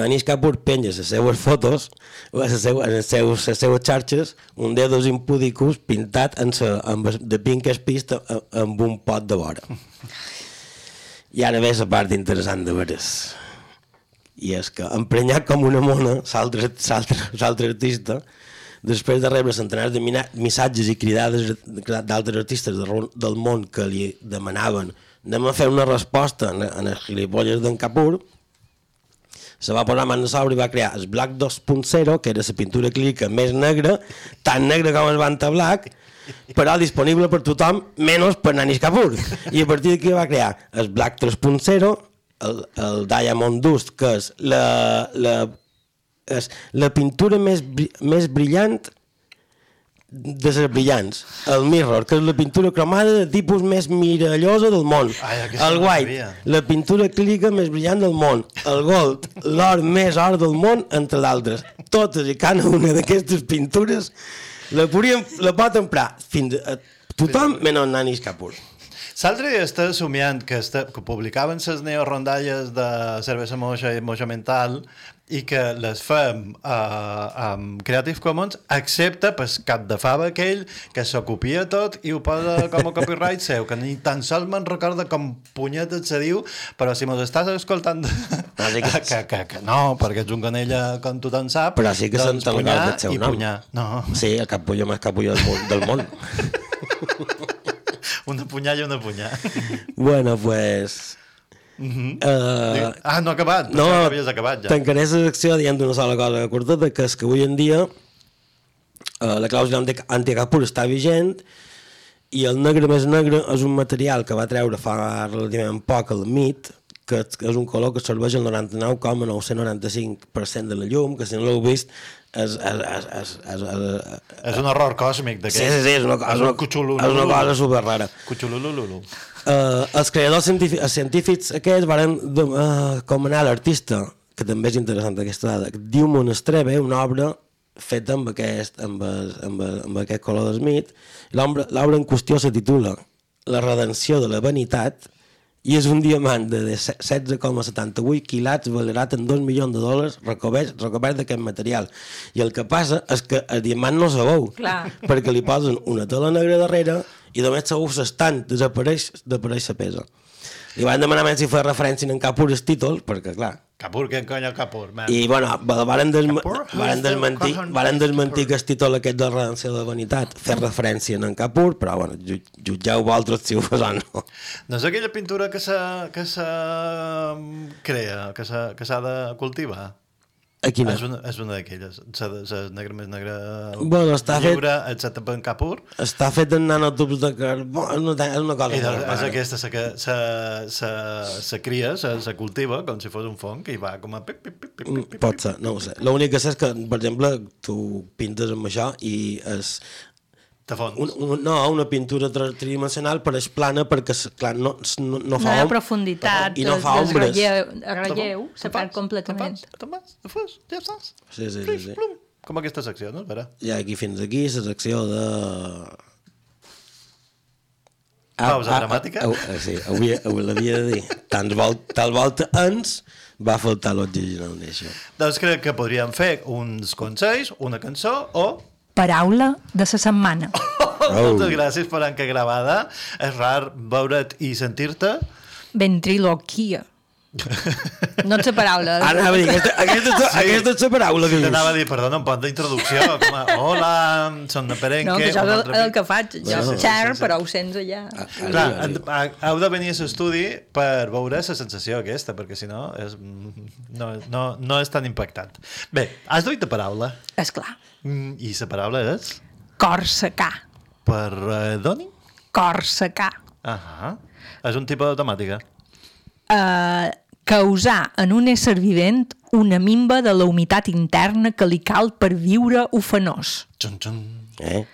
D: Anish Kapoor penja les seues fotos les seues, les seues, les seues xarxes un dedos impudicus pintat en sa, amb, de Pinkest Pist a- amb un pot de vora. I ara ve la part interessant de veres. I és que, emprenyat com una mona, l'altre artista, després de rebre centenars de missatges i cridades d'altres artistes del món que li demanaven anem a fer una resposta en, els gilipolles d'en Capur, se va posar mans a sobre i va crear el Black 2.0, que era la pintura clínica més negra, tan negra com el Banta Black, però disponible per tothom, menys per Nanis Kapoor. I a partir d'aquí va crear el Black 3.0, el, el Diamond Dust, que és la, la, és la pintura més, més brillant de les brillants. El Mirror, que és la pintura cromada de tipus més mirallosa del món.
F: Ai,
D: el White,
F: sabia.
D: la pintura clínica més brillant del món. El Gold, l'or més or del món, entre d'altres. Totes i cada una d'aquestes pintures la, podríem, la pot emprar fins a tothom menys Nanis Kapoor.
F: L'altre dia està somiant que, està, que publicaven les neorondalles de cervesa moja i moja mental i que les fem uh, amb Creative Commons, excepte pel cap de fava aquell que s'ho copia tot i ho posa com a copyright seu, que ni tan sols me'n recorda com punyetes se diu, però si mos estàs escoltant...
D: Ah, sí que-
F: que, que, que no, perquè ets un canella com tothom sap,
D: Però sí que
F: doncs punyar i punyar. No.
D: Sí, el capullo més capullo del món. Del món.
F: Una punyà i una punyà.
D: Bueno, pues...
F: Mhm.
D: Uh,
F: Ah, no ha acabat.
D: no,
F: que havies acabat ja.
D: tancaré la secció dient una sola cosa curteta, que és que avui en dia uh, la clàusula anti- anticapur està vigent i el negre més negre és un material que va treure fa relativament poc el MIT, que és un color que serveix el 99,995% de la llum, que si no l'heu vist és, és, és, és, és, és,
F: És un error còsmic d'aquest.
D: Sí, sí, sí, és una,
F: És
D: una, és una cosa super rara.
F: Cuchulululu.
D: Uh, els creadors científics, els científics aquests van uh, comanar l'artista, que també és interessant aquesta dada, diu Monestrebe, una obra feta amb aquest, amb, amb, amb aquest color de Smith. L'obra l'obra en qüestió se titula La redenció de la vanitat i és un diamant de 16,78 quilats valorat en 2 milions de dòlars recobert, recobert d'aquest material. I el que passa és que el diamant no se veu,
G: Clar.
D: perquè li posen una tela negra darrere i només segur s'estan, desapareix, desapareix la pesa. Li van demanar més si feia referència en cap purs títols, perquè clar,
F: Capur, què conya Capur? Man.
D: i bueno, va- varen, desma
F: Capur?
D: varen desmentir, varen desmentir que el títol aquest de redenció de la vanitat fer referència en Capur, però bueno, ju jutgeu vosaltres si ho fas o no.
F: No és aquella pintura que se, que se crea, que s'ha que s'ha de cultivar?
D: A quina?
F: És una, és una d'aquelles. Se, negre més negre
D: Bueno, està fet-
F: lliure, etc. en capur.
D: Està fet en nanotubs de carbó, una, és una cosa
F: I és aquesta, se, se, se, se cria, se, se cultiva com si fos un fong i va com a... Pip, pip, pip, pip,
D: Mm, Pot ser, no ho sé. L'únic que sé és que, per exemple, tu pintes amb això i és...
F: De fons.
D: Un, un, no, una pintura tri- tridimensional pareix plana perquè, clar, no, no, no
G: No
D: fa...
G: hi ha
D: om-
G: profunditat,
D: I no fa ombres.
G: relleu, relleu se perd completament.
F: Te'n vas, te fas, ja estàs.
D: Sí, sí, sí. sí.
F: Com aquesta secció, no? Espera.
D: I aquí fins aquí la secció de...
F: Pausa dramàtica?
D: Ah, ah, sí, avui, avui l'havia de dir. Tant vol, tal volta ens va faltar l'original d'això.
F: Doncs crec que podríem fer uns consells, una cançó o...
G: Paraula de la setmana.
F: Oh. Moltes gràcies per anca gravada. És rar veure't i sentir-te.
G: Ventriloquia. No et sé paraula.
D: Ara, a dir, aquesta, aquesta, sí. aquesta és la paraula que dius.
F: T'anava a dir, perdona, un pont d'introducció. Com a, hola, són de Perenque.
G: No, que això és el, el que faig. Jo
F: Sí, sí,
G: xer,
F: sí, sí.
G: però ho sents allà.
F: Clar, han- ha- heu de venir a l'estudi per veure la sensació aquesta, perquè si no és, no, no, no és tan impactant. Bé, has duit de paraula.
G: És clar.
F: Mm, I la paraula és?
G: Corsecar.
F: Per eh, Doni?
G: Corsecar.
F: Ahà. És un tipus de temàtica.
G: Uh, causar en un ésser vivent una mimba de la humitat interna que li cal per viure ofenós.
F: Xun, xun.
D: Eh?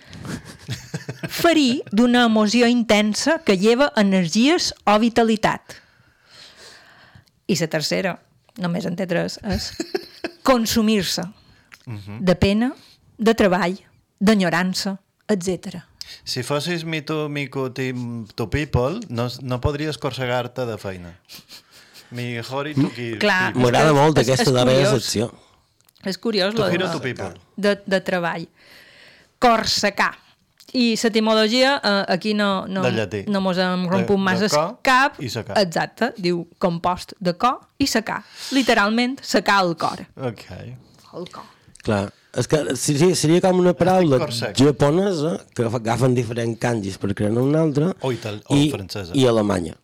G: Ferir d'una emoció intensa que lleva energies o vitalitat. I la tercera, només en té tres, és consumir-se de pena, de treball, d'enyorança, etc.
F: Si fossis me to, me co, team, to people, no, no podries corsegar-te de feina. Mi hori to qui...
D: M'agrada molt aquesta
G: és
D: darrera
G: curiós.
D: secció.
G: És curiós, lo
F: hero
G: de,
F: to people.
G: de, de treball. Corsecar. I l'etimologia, eh, aquí no, no, no mos hem romput
F: de
G: massa
F: co
G: cap.
F: i secar.
G: Exacte, diu compost de co i secar. Literalment, secar el cor.
F: Ok.
G: El cor.
D: Clar, és que seria, seria com una paraula japonesa que agafen diferents kanjis per crear una altra
F: O ital- o
D: i,
F: francesa.
D: i alemanya.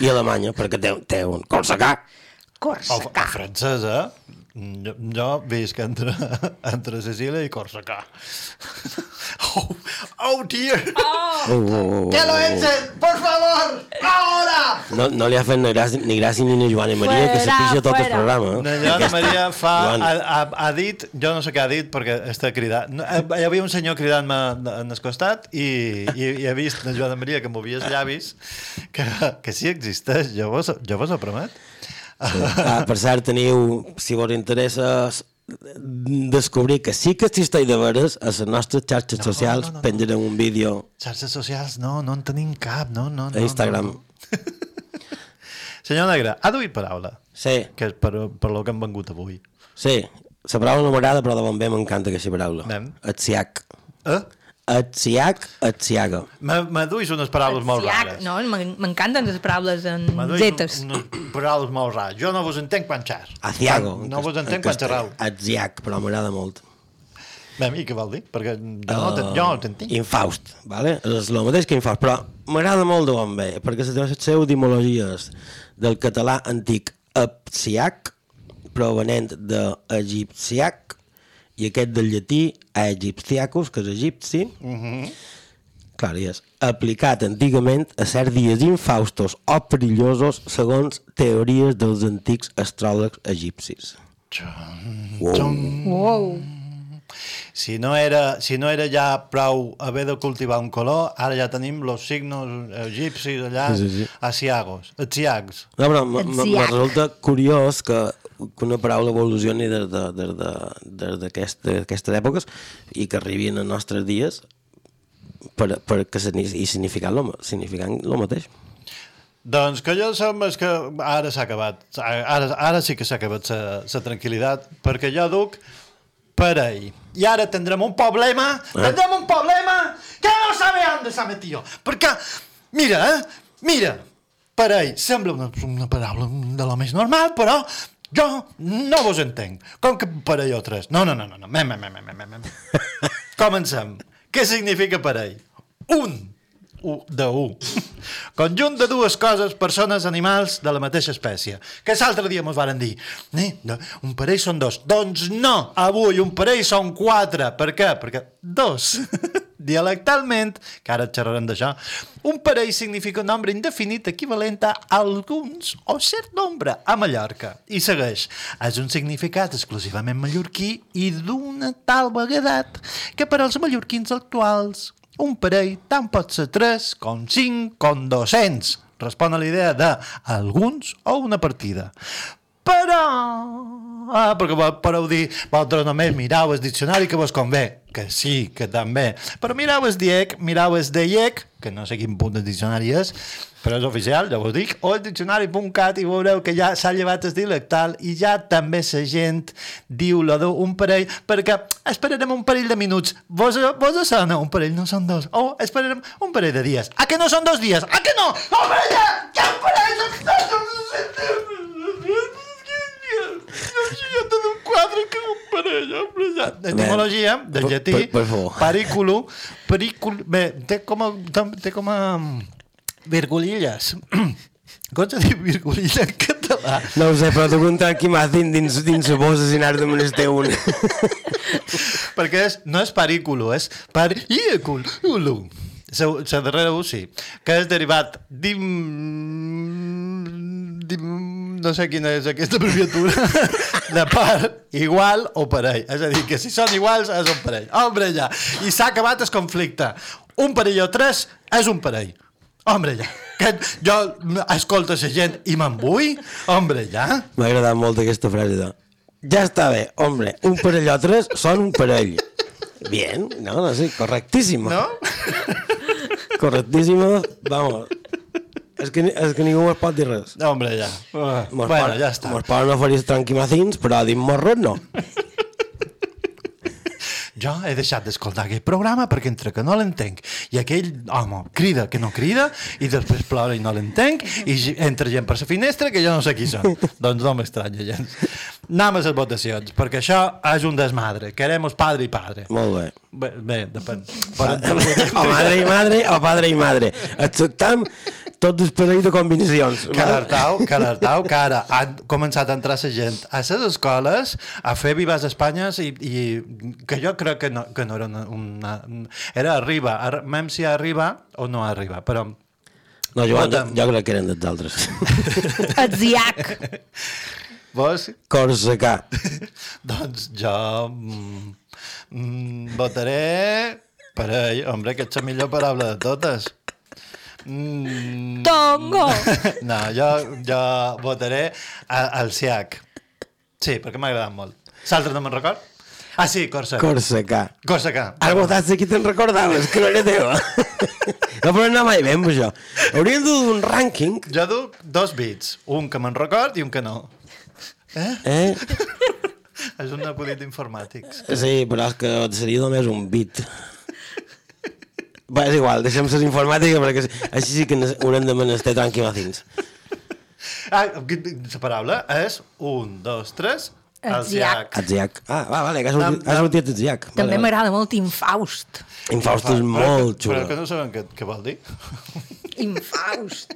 D: I alemanya, perquè té, té un corsecar.
F: O, o francesa. Jo, jo visc entre, entre Cecília i Corsica. Oh, oh dear!
D: Oh, oh, oh,
F: ¡Que lo
D: oh, oh.
F: echen! ¡Por favor! ¡Ahora!
D: No, no li ha fet ni gràcia ni, gràcia ni a Joana Maria, que se
G: Fuera,
D: pixa tot el
G: fuera.
D: programa. Eh?
F: Joana
D: Aquesta-
F: Maria fa,
D: Joan,
F: ha, ha, ha dit, jo no sé què ha dit perquè està cridant. No, eh, Hi havia un senyor cridant-me en el costat i, i, i he vist la Joana Maria que movia els llavis que, que sí existeix, jo vos, jo vos ho promet.
D: Sí. Ah, per cert, teniu, si vos interessa descobrir que sí que existeix de veres, a les nostres xarxes
F: No,
D: socials
F: no, no, no.
D: penjarem un vídeo
F: Xarxes socials, no, no en tenim cap, no, no.
D: a
F: no
D: Instagram.
F: No, no. Senyor Negre, ha duit paraula,
D: Sí,
F: que és per, per lo que hem vengut avui.
D: sí. La paraula no m'agrada, però de bon bé m'encanta aquesta paraula.
F: Anem.
D: Etziac.
F: Eh? Me, me duis unes paraules molt
G: Siac,
F: rares.
G: no, m'en- m'encanten les paraules en zetes.
F: un- unes paraules molt rares. Jo no vos entenc quan xer.
D: Aciago.
F: No vos
D: en
F: entenc quan xerrau.
D: Etziac, però m'agrada molt.
F: Bé, i què vol dir? Perquè jo no, te, jo no t'entenc.
D: Infaust, vale? és el mateix que Infaust, però m'agrada molt d'on ve, perquè les seves etimologies del català antic epsiac, provenent d'egipciac, i aquest del llatí egipciacus, que és egipci,
F: Mm -hmm.
D: clar, i és aplicat antigament a ser dies infaustos o perillosos segons teories dels antics astròlegs egipcis. Wow.
G: Wow.
F: Si no, era, si no era ja prou haver de cultivar un color, ara ja tenim los signos egipcis allà,
D: Sí, sí, sí.
F: asiagos, atsiacs.
D: No, però me resulta curiós que, que una paraula evolucioni des de- des de- d'aquestes èpoques i que arribi en els nostres dies per, per que i significant lo, significant lo mateix.
F: Doncs que jo som és que ara s'ha acabat. Ara, ara sí que s'ha acabat la tranquil·litat, perquè jo duc parell. I ara tindrem un problema,
D: Eh?
F: tindrem un problema que no sabe on s'ha metido. Perquè, mira, eh, mira, parell, sembla una, una paraula de lo més normal, però jo no vos entenc. Com que parell o tres? No, no, no, no, no. Mem, mem, mem, mem, mem. Comencem. Què significa parell? Un. De u. Conjunt de dues coses, persones, animals de la mateixa espècie. Que l'altre dia mos varen dir, eh, un parell són dos. Doncs no, avui un parell són quatre. Per què? Perquè dos. Dialectalment, que ara xerrarem d'això, un parell significa un nombre indefinit equivalent a alguns o cert nombre a Mallorca. I segueix. És un significat exclusivament mallorquí i d'una tal vaguedat que per als mallorquins actuals un parell tant pot ser 3 com 5 com 200. Respon a la idea de alguns o una partida. Però... Ah, perquè podeu dir, vosaltres només mirau el diccionari que vos convé. Que sí, que també. Però mirau el DIEC, mirau el DIEC, que no sé quin punt del diccionari és, però és oficial, ja vos dic, o el diccionari.cat i veureu que ja s'ha llevat el dialectal i ja també la gent diu lo d'un parell, perquè esperarem un parell de minuts. Vos, vos sona un parell, no són dos. O esperarem un parell de dies. A que no són dos dies? A que no? Home, ja! Ja un parell! Jo tinc un quadre que un parell, home, ja. Etimologia, del
D: Per-
F: llatí,
D: per- per favor.
F: periculo, pericul... Bé, té com a... Té com a virgulilles. Com se diu virgulilla en català?
D: No ho sé, però tu comptant qui m'ha dins, dins, dins la bossa si n'has de menester un.
F: Perquè és, no és parículo, és parículo. La darrera U sí, que és derivat d'im... no sé quina és aquesta abreviatura, de par, igual o parell. És a dir, que si són iguals és un parell. Hombre, ja. I s'ha acabat el conflicte. Un parell o tres és un parell. Hombre, ja. Que jo escolto la gent i me'n vull. Hombre, ja.
D: M'ha agradat molt aquesta frase de ja està bé, hombre, un parell o tres són un parell. Bien, no, no sé, correctíssima.
F: No?
D: Correctíssima, vamos. És que, és que ningú es pot dir res.
F: No, hombre, ja. Uh,
D: Mos
F: bueno,
D: pot-
F: ja està.
D: Mos poden oferir els tranquimacins, però dir morros no.
F: Jo he deixat d'escoltar aquell programa perquè entre que no l'entenc i aquell home crida que no crida i després plora i no l'entenc i entra gent per la finestra que jo no sé qui són. doncs no m'estranya gens. Anem a les votacions, perquè això és un desmadre. Queremos padre i padre.
D: Molt bé.
F: Bé, bé depèn.
D: o madre i madre o padre i madre. Acceptam tot el parell de combinacions.
F: Que alertau, que ara han començat a entrar la gent a les escoles a fer vives Espanyes i, i que jo crec que no, que no era una, una... Era arriba, ar, mem si arriba o no arriba, però...
D: No, Joan, jo, jo crec que eren dels altres.
G: Atziac.
F: Vos?
D: Corsacà.
F: doncs jo mm, votaré per ell. Hombre, que ets la millor paraula de totes. Mm,
G: Tongo.
F: no, jo, jo votaré al SIAC. Sí, perquè m'ha agradat molt. L'altre no me'n record? Ah, sí, Corsa.
D: Corsacà.
F: Corsacà.
D: Has votat aquí te'n recordaves, que no era teva. no, però no mai ben, això. Hauríem de un rànquing.
F: Jo duc dos bits, un que me'n record i un que no. Eh?
D: Eh?
F: És un acudit informàtics.
D: Sí, però és que seria només un bit. Va, és igual, deixem les informàtiques perquè així sí que haurem de menester tranquil·lacins.
F: Ah, la paraula és un, dos, tres,
G: Atziac.
D: Atziac. Ah, va, vale, que ha sortit, ha sortit Atziac.
G: També
D: Vale,
G: m'agrada molt Infaust.
D: vale. Infaust és
F: Però-
D: molt
F: Però
D: xulo.
F: que no sabem què, què vol dir.
G: Infaust.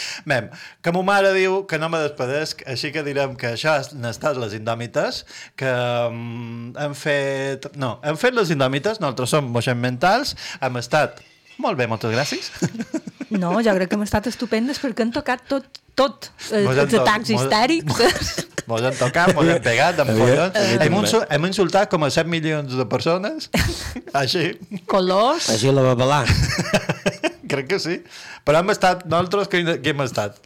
F: Mem, que mo mare diu que no me despedesc, així que direm que això han estat les indòmites, que um, hem fet... No, hem fet les indòmites, nosaltres som moixen mentals, hem estat... Molt bé, moltes gràcies.
G: No, jo crec que hem estat estupendes perquè han tocat tot, tot. Eh,
F: han
G: els
F: to-
G: atacs
F: mos-
G: histèrics.
F: Mos hem tocat, mos hem pegat, amb
D: havia
F: Hem, insu- hem insultat com a 7 milions de persones. Així.
G: Colors.
D: Així la va pelar.
F: Crec que sí. Però hem estat, nosaltres que, que hem estat.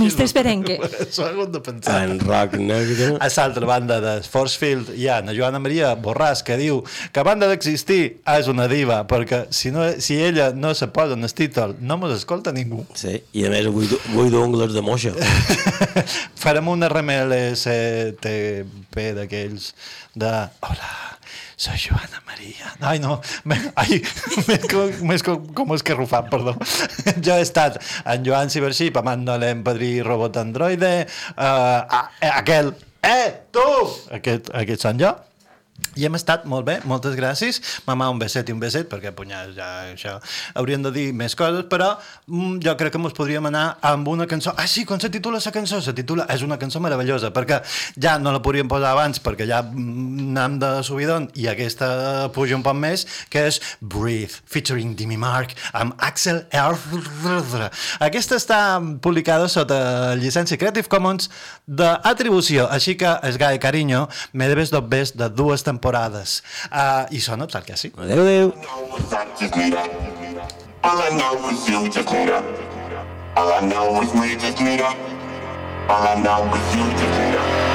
G: Mistres Berenque.
F: S'ho hagut de pensar.
D: En rock negre.
F: A l'altra banda de Forcefield hi ha la Joana Maria Borràs que diu que a banda d'existir és una diva perquè si, no, si ella no se posa en el títol no mos escolta ningú.
D: Sí, i a més vull, vull d'ungles de moixa.
F: Farem un RMLSTP d'aquells de... Hola, soy Joana Maria. Ai, no, ai, més, com, més com, com és que rufat, perdó. Jo he estat en Joan Cibership, amant l'empadrí robot androide, uh, aquel, eh, tu! Aquest, aquest són jo. I hem estat molt bé, moltes gràcies. Mamà, un beset i un beset, perquè punyals, ja això hauríem de dir més coses, però mm, jo crec que ens podríem anar amb una cançó. Ah, sí, com se titula la cançó? Se titula... És una cançó meravellosa, perquè ja no la podríem posar abans, perquè ja mm, anem de subidon, i aquesta puja un poc més, que és Breathe, featuring Dimi Mark, amb Axel R. Aquesta està publicada sota llicència Creative Commons d'atribució, així que es gai carinyo, me debes dos bes de dues temporades. Uh, I sona, tal que sí.
D: Adéu, adéu.
L: All I know is you just. All I know is we just. All I know is you just need her.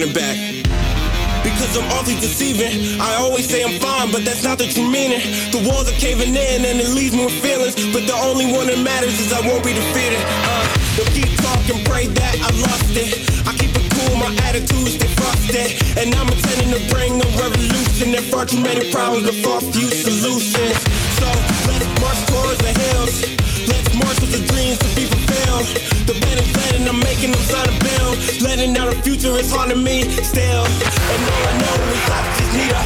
M: running back. Because I'm awfully deceiving. I always say I'm fine, but that's not the true meaning. The walls are caving in and it leaves me with feelings. But the only one that matters is I won't be defeated. Uh, don't keep talking, pray that I lost it. I keep it cool, my attitude stay frosted. And I'm intending to bring a revolution. There far too many problems, but far few solutions. So let's march towards the hills. Let's march with the dreams to be fulfilled. I'm making them sign a bill. Letting out the future is hard to me still. And all I know is I just need her.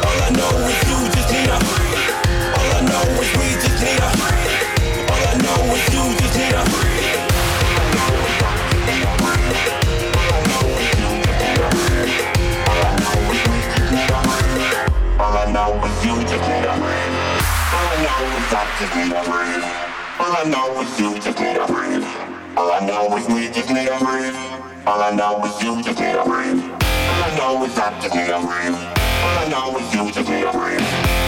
M: All I know is you just need her. All I know is we just need her. All I know is you just need her.
L: All I know is you just need her. All I know is I just need her. All I know is you just need her. All I know is we just need her. All I know is you just need her. All I know is I just need her. All I know is you just need her.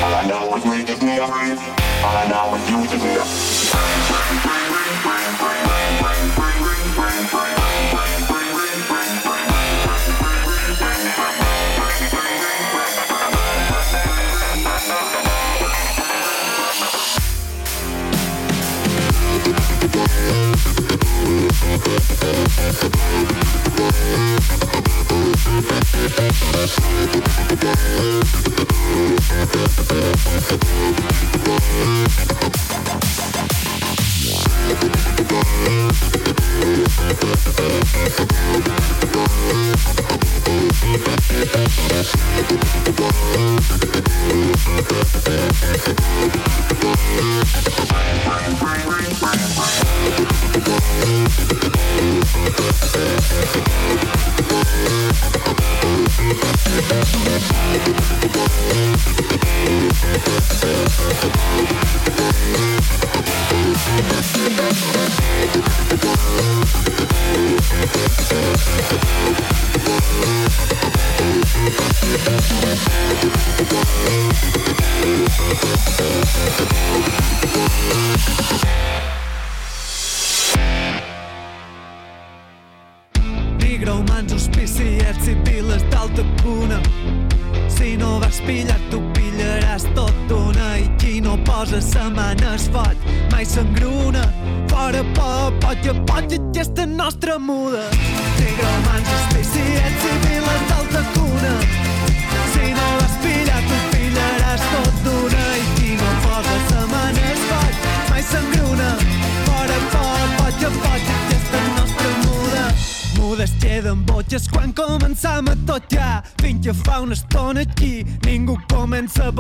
L: All I know is we just need her. All I know is you just need her.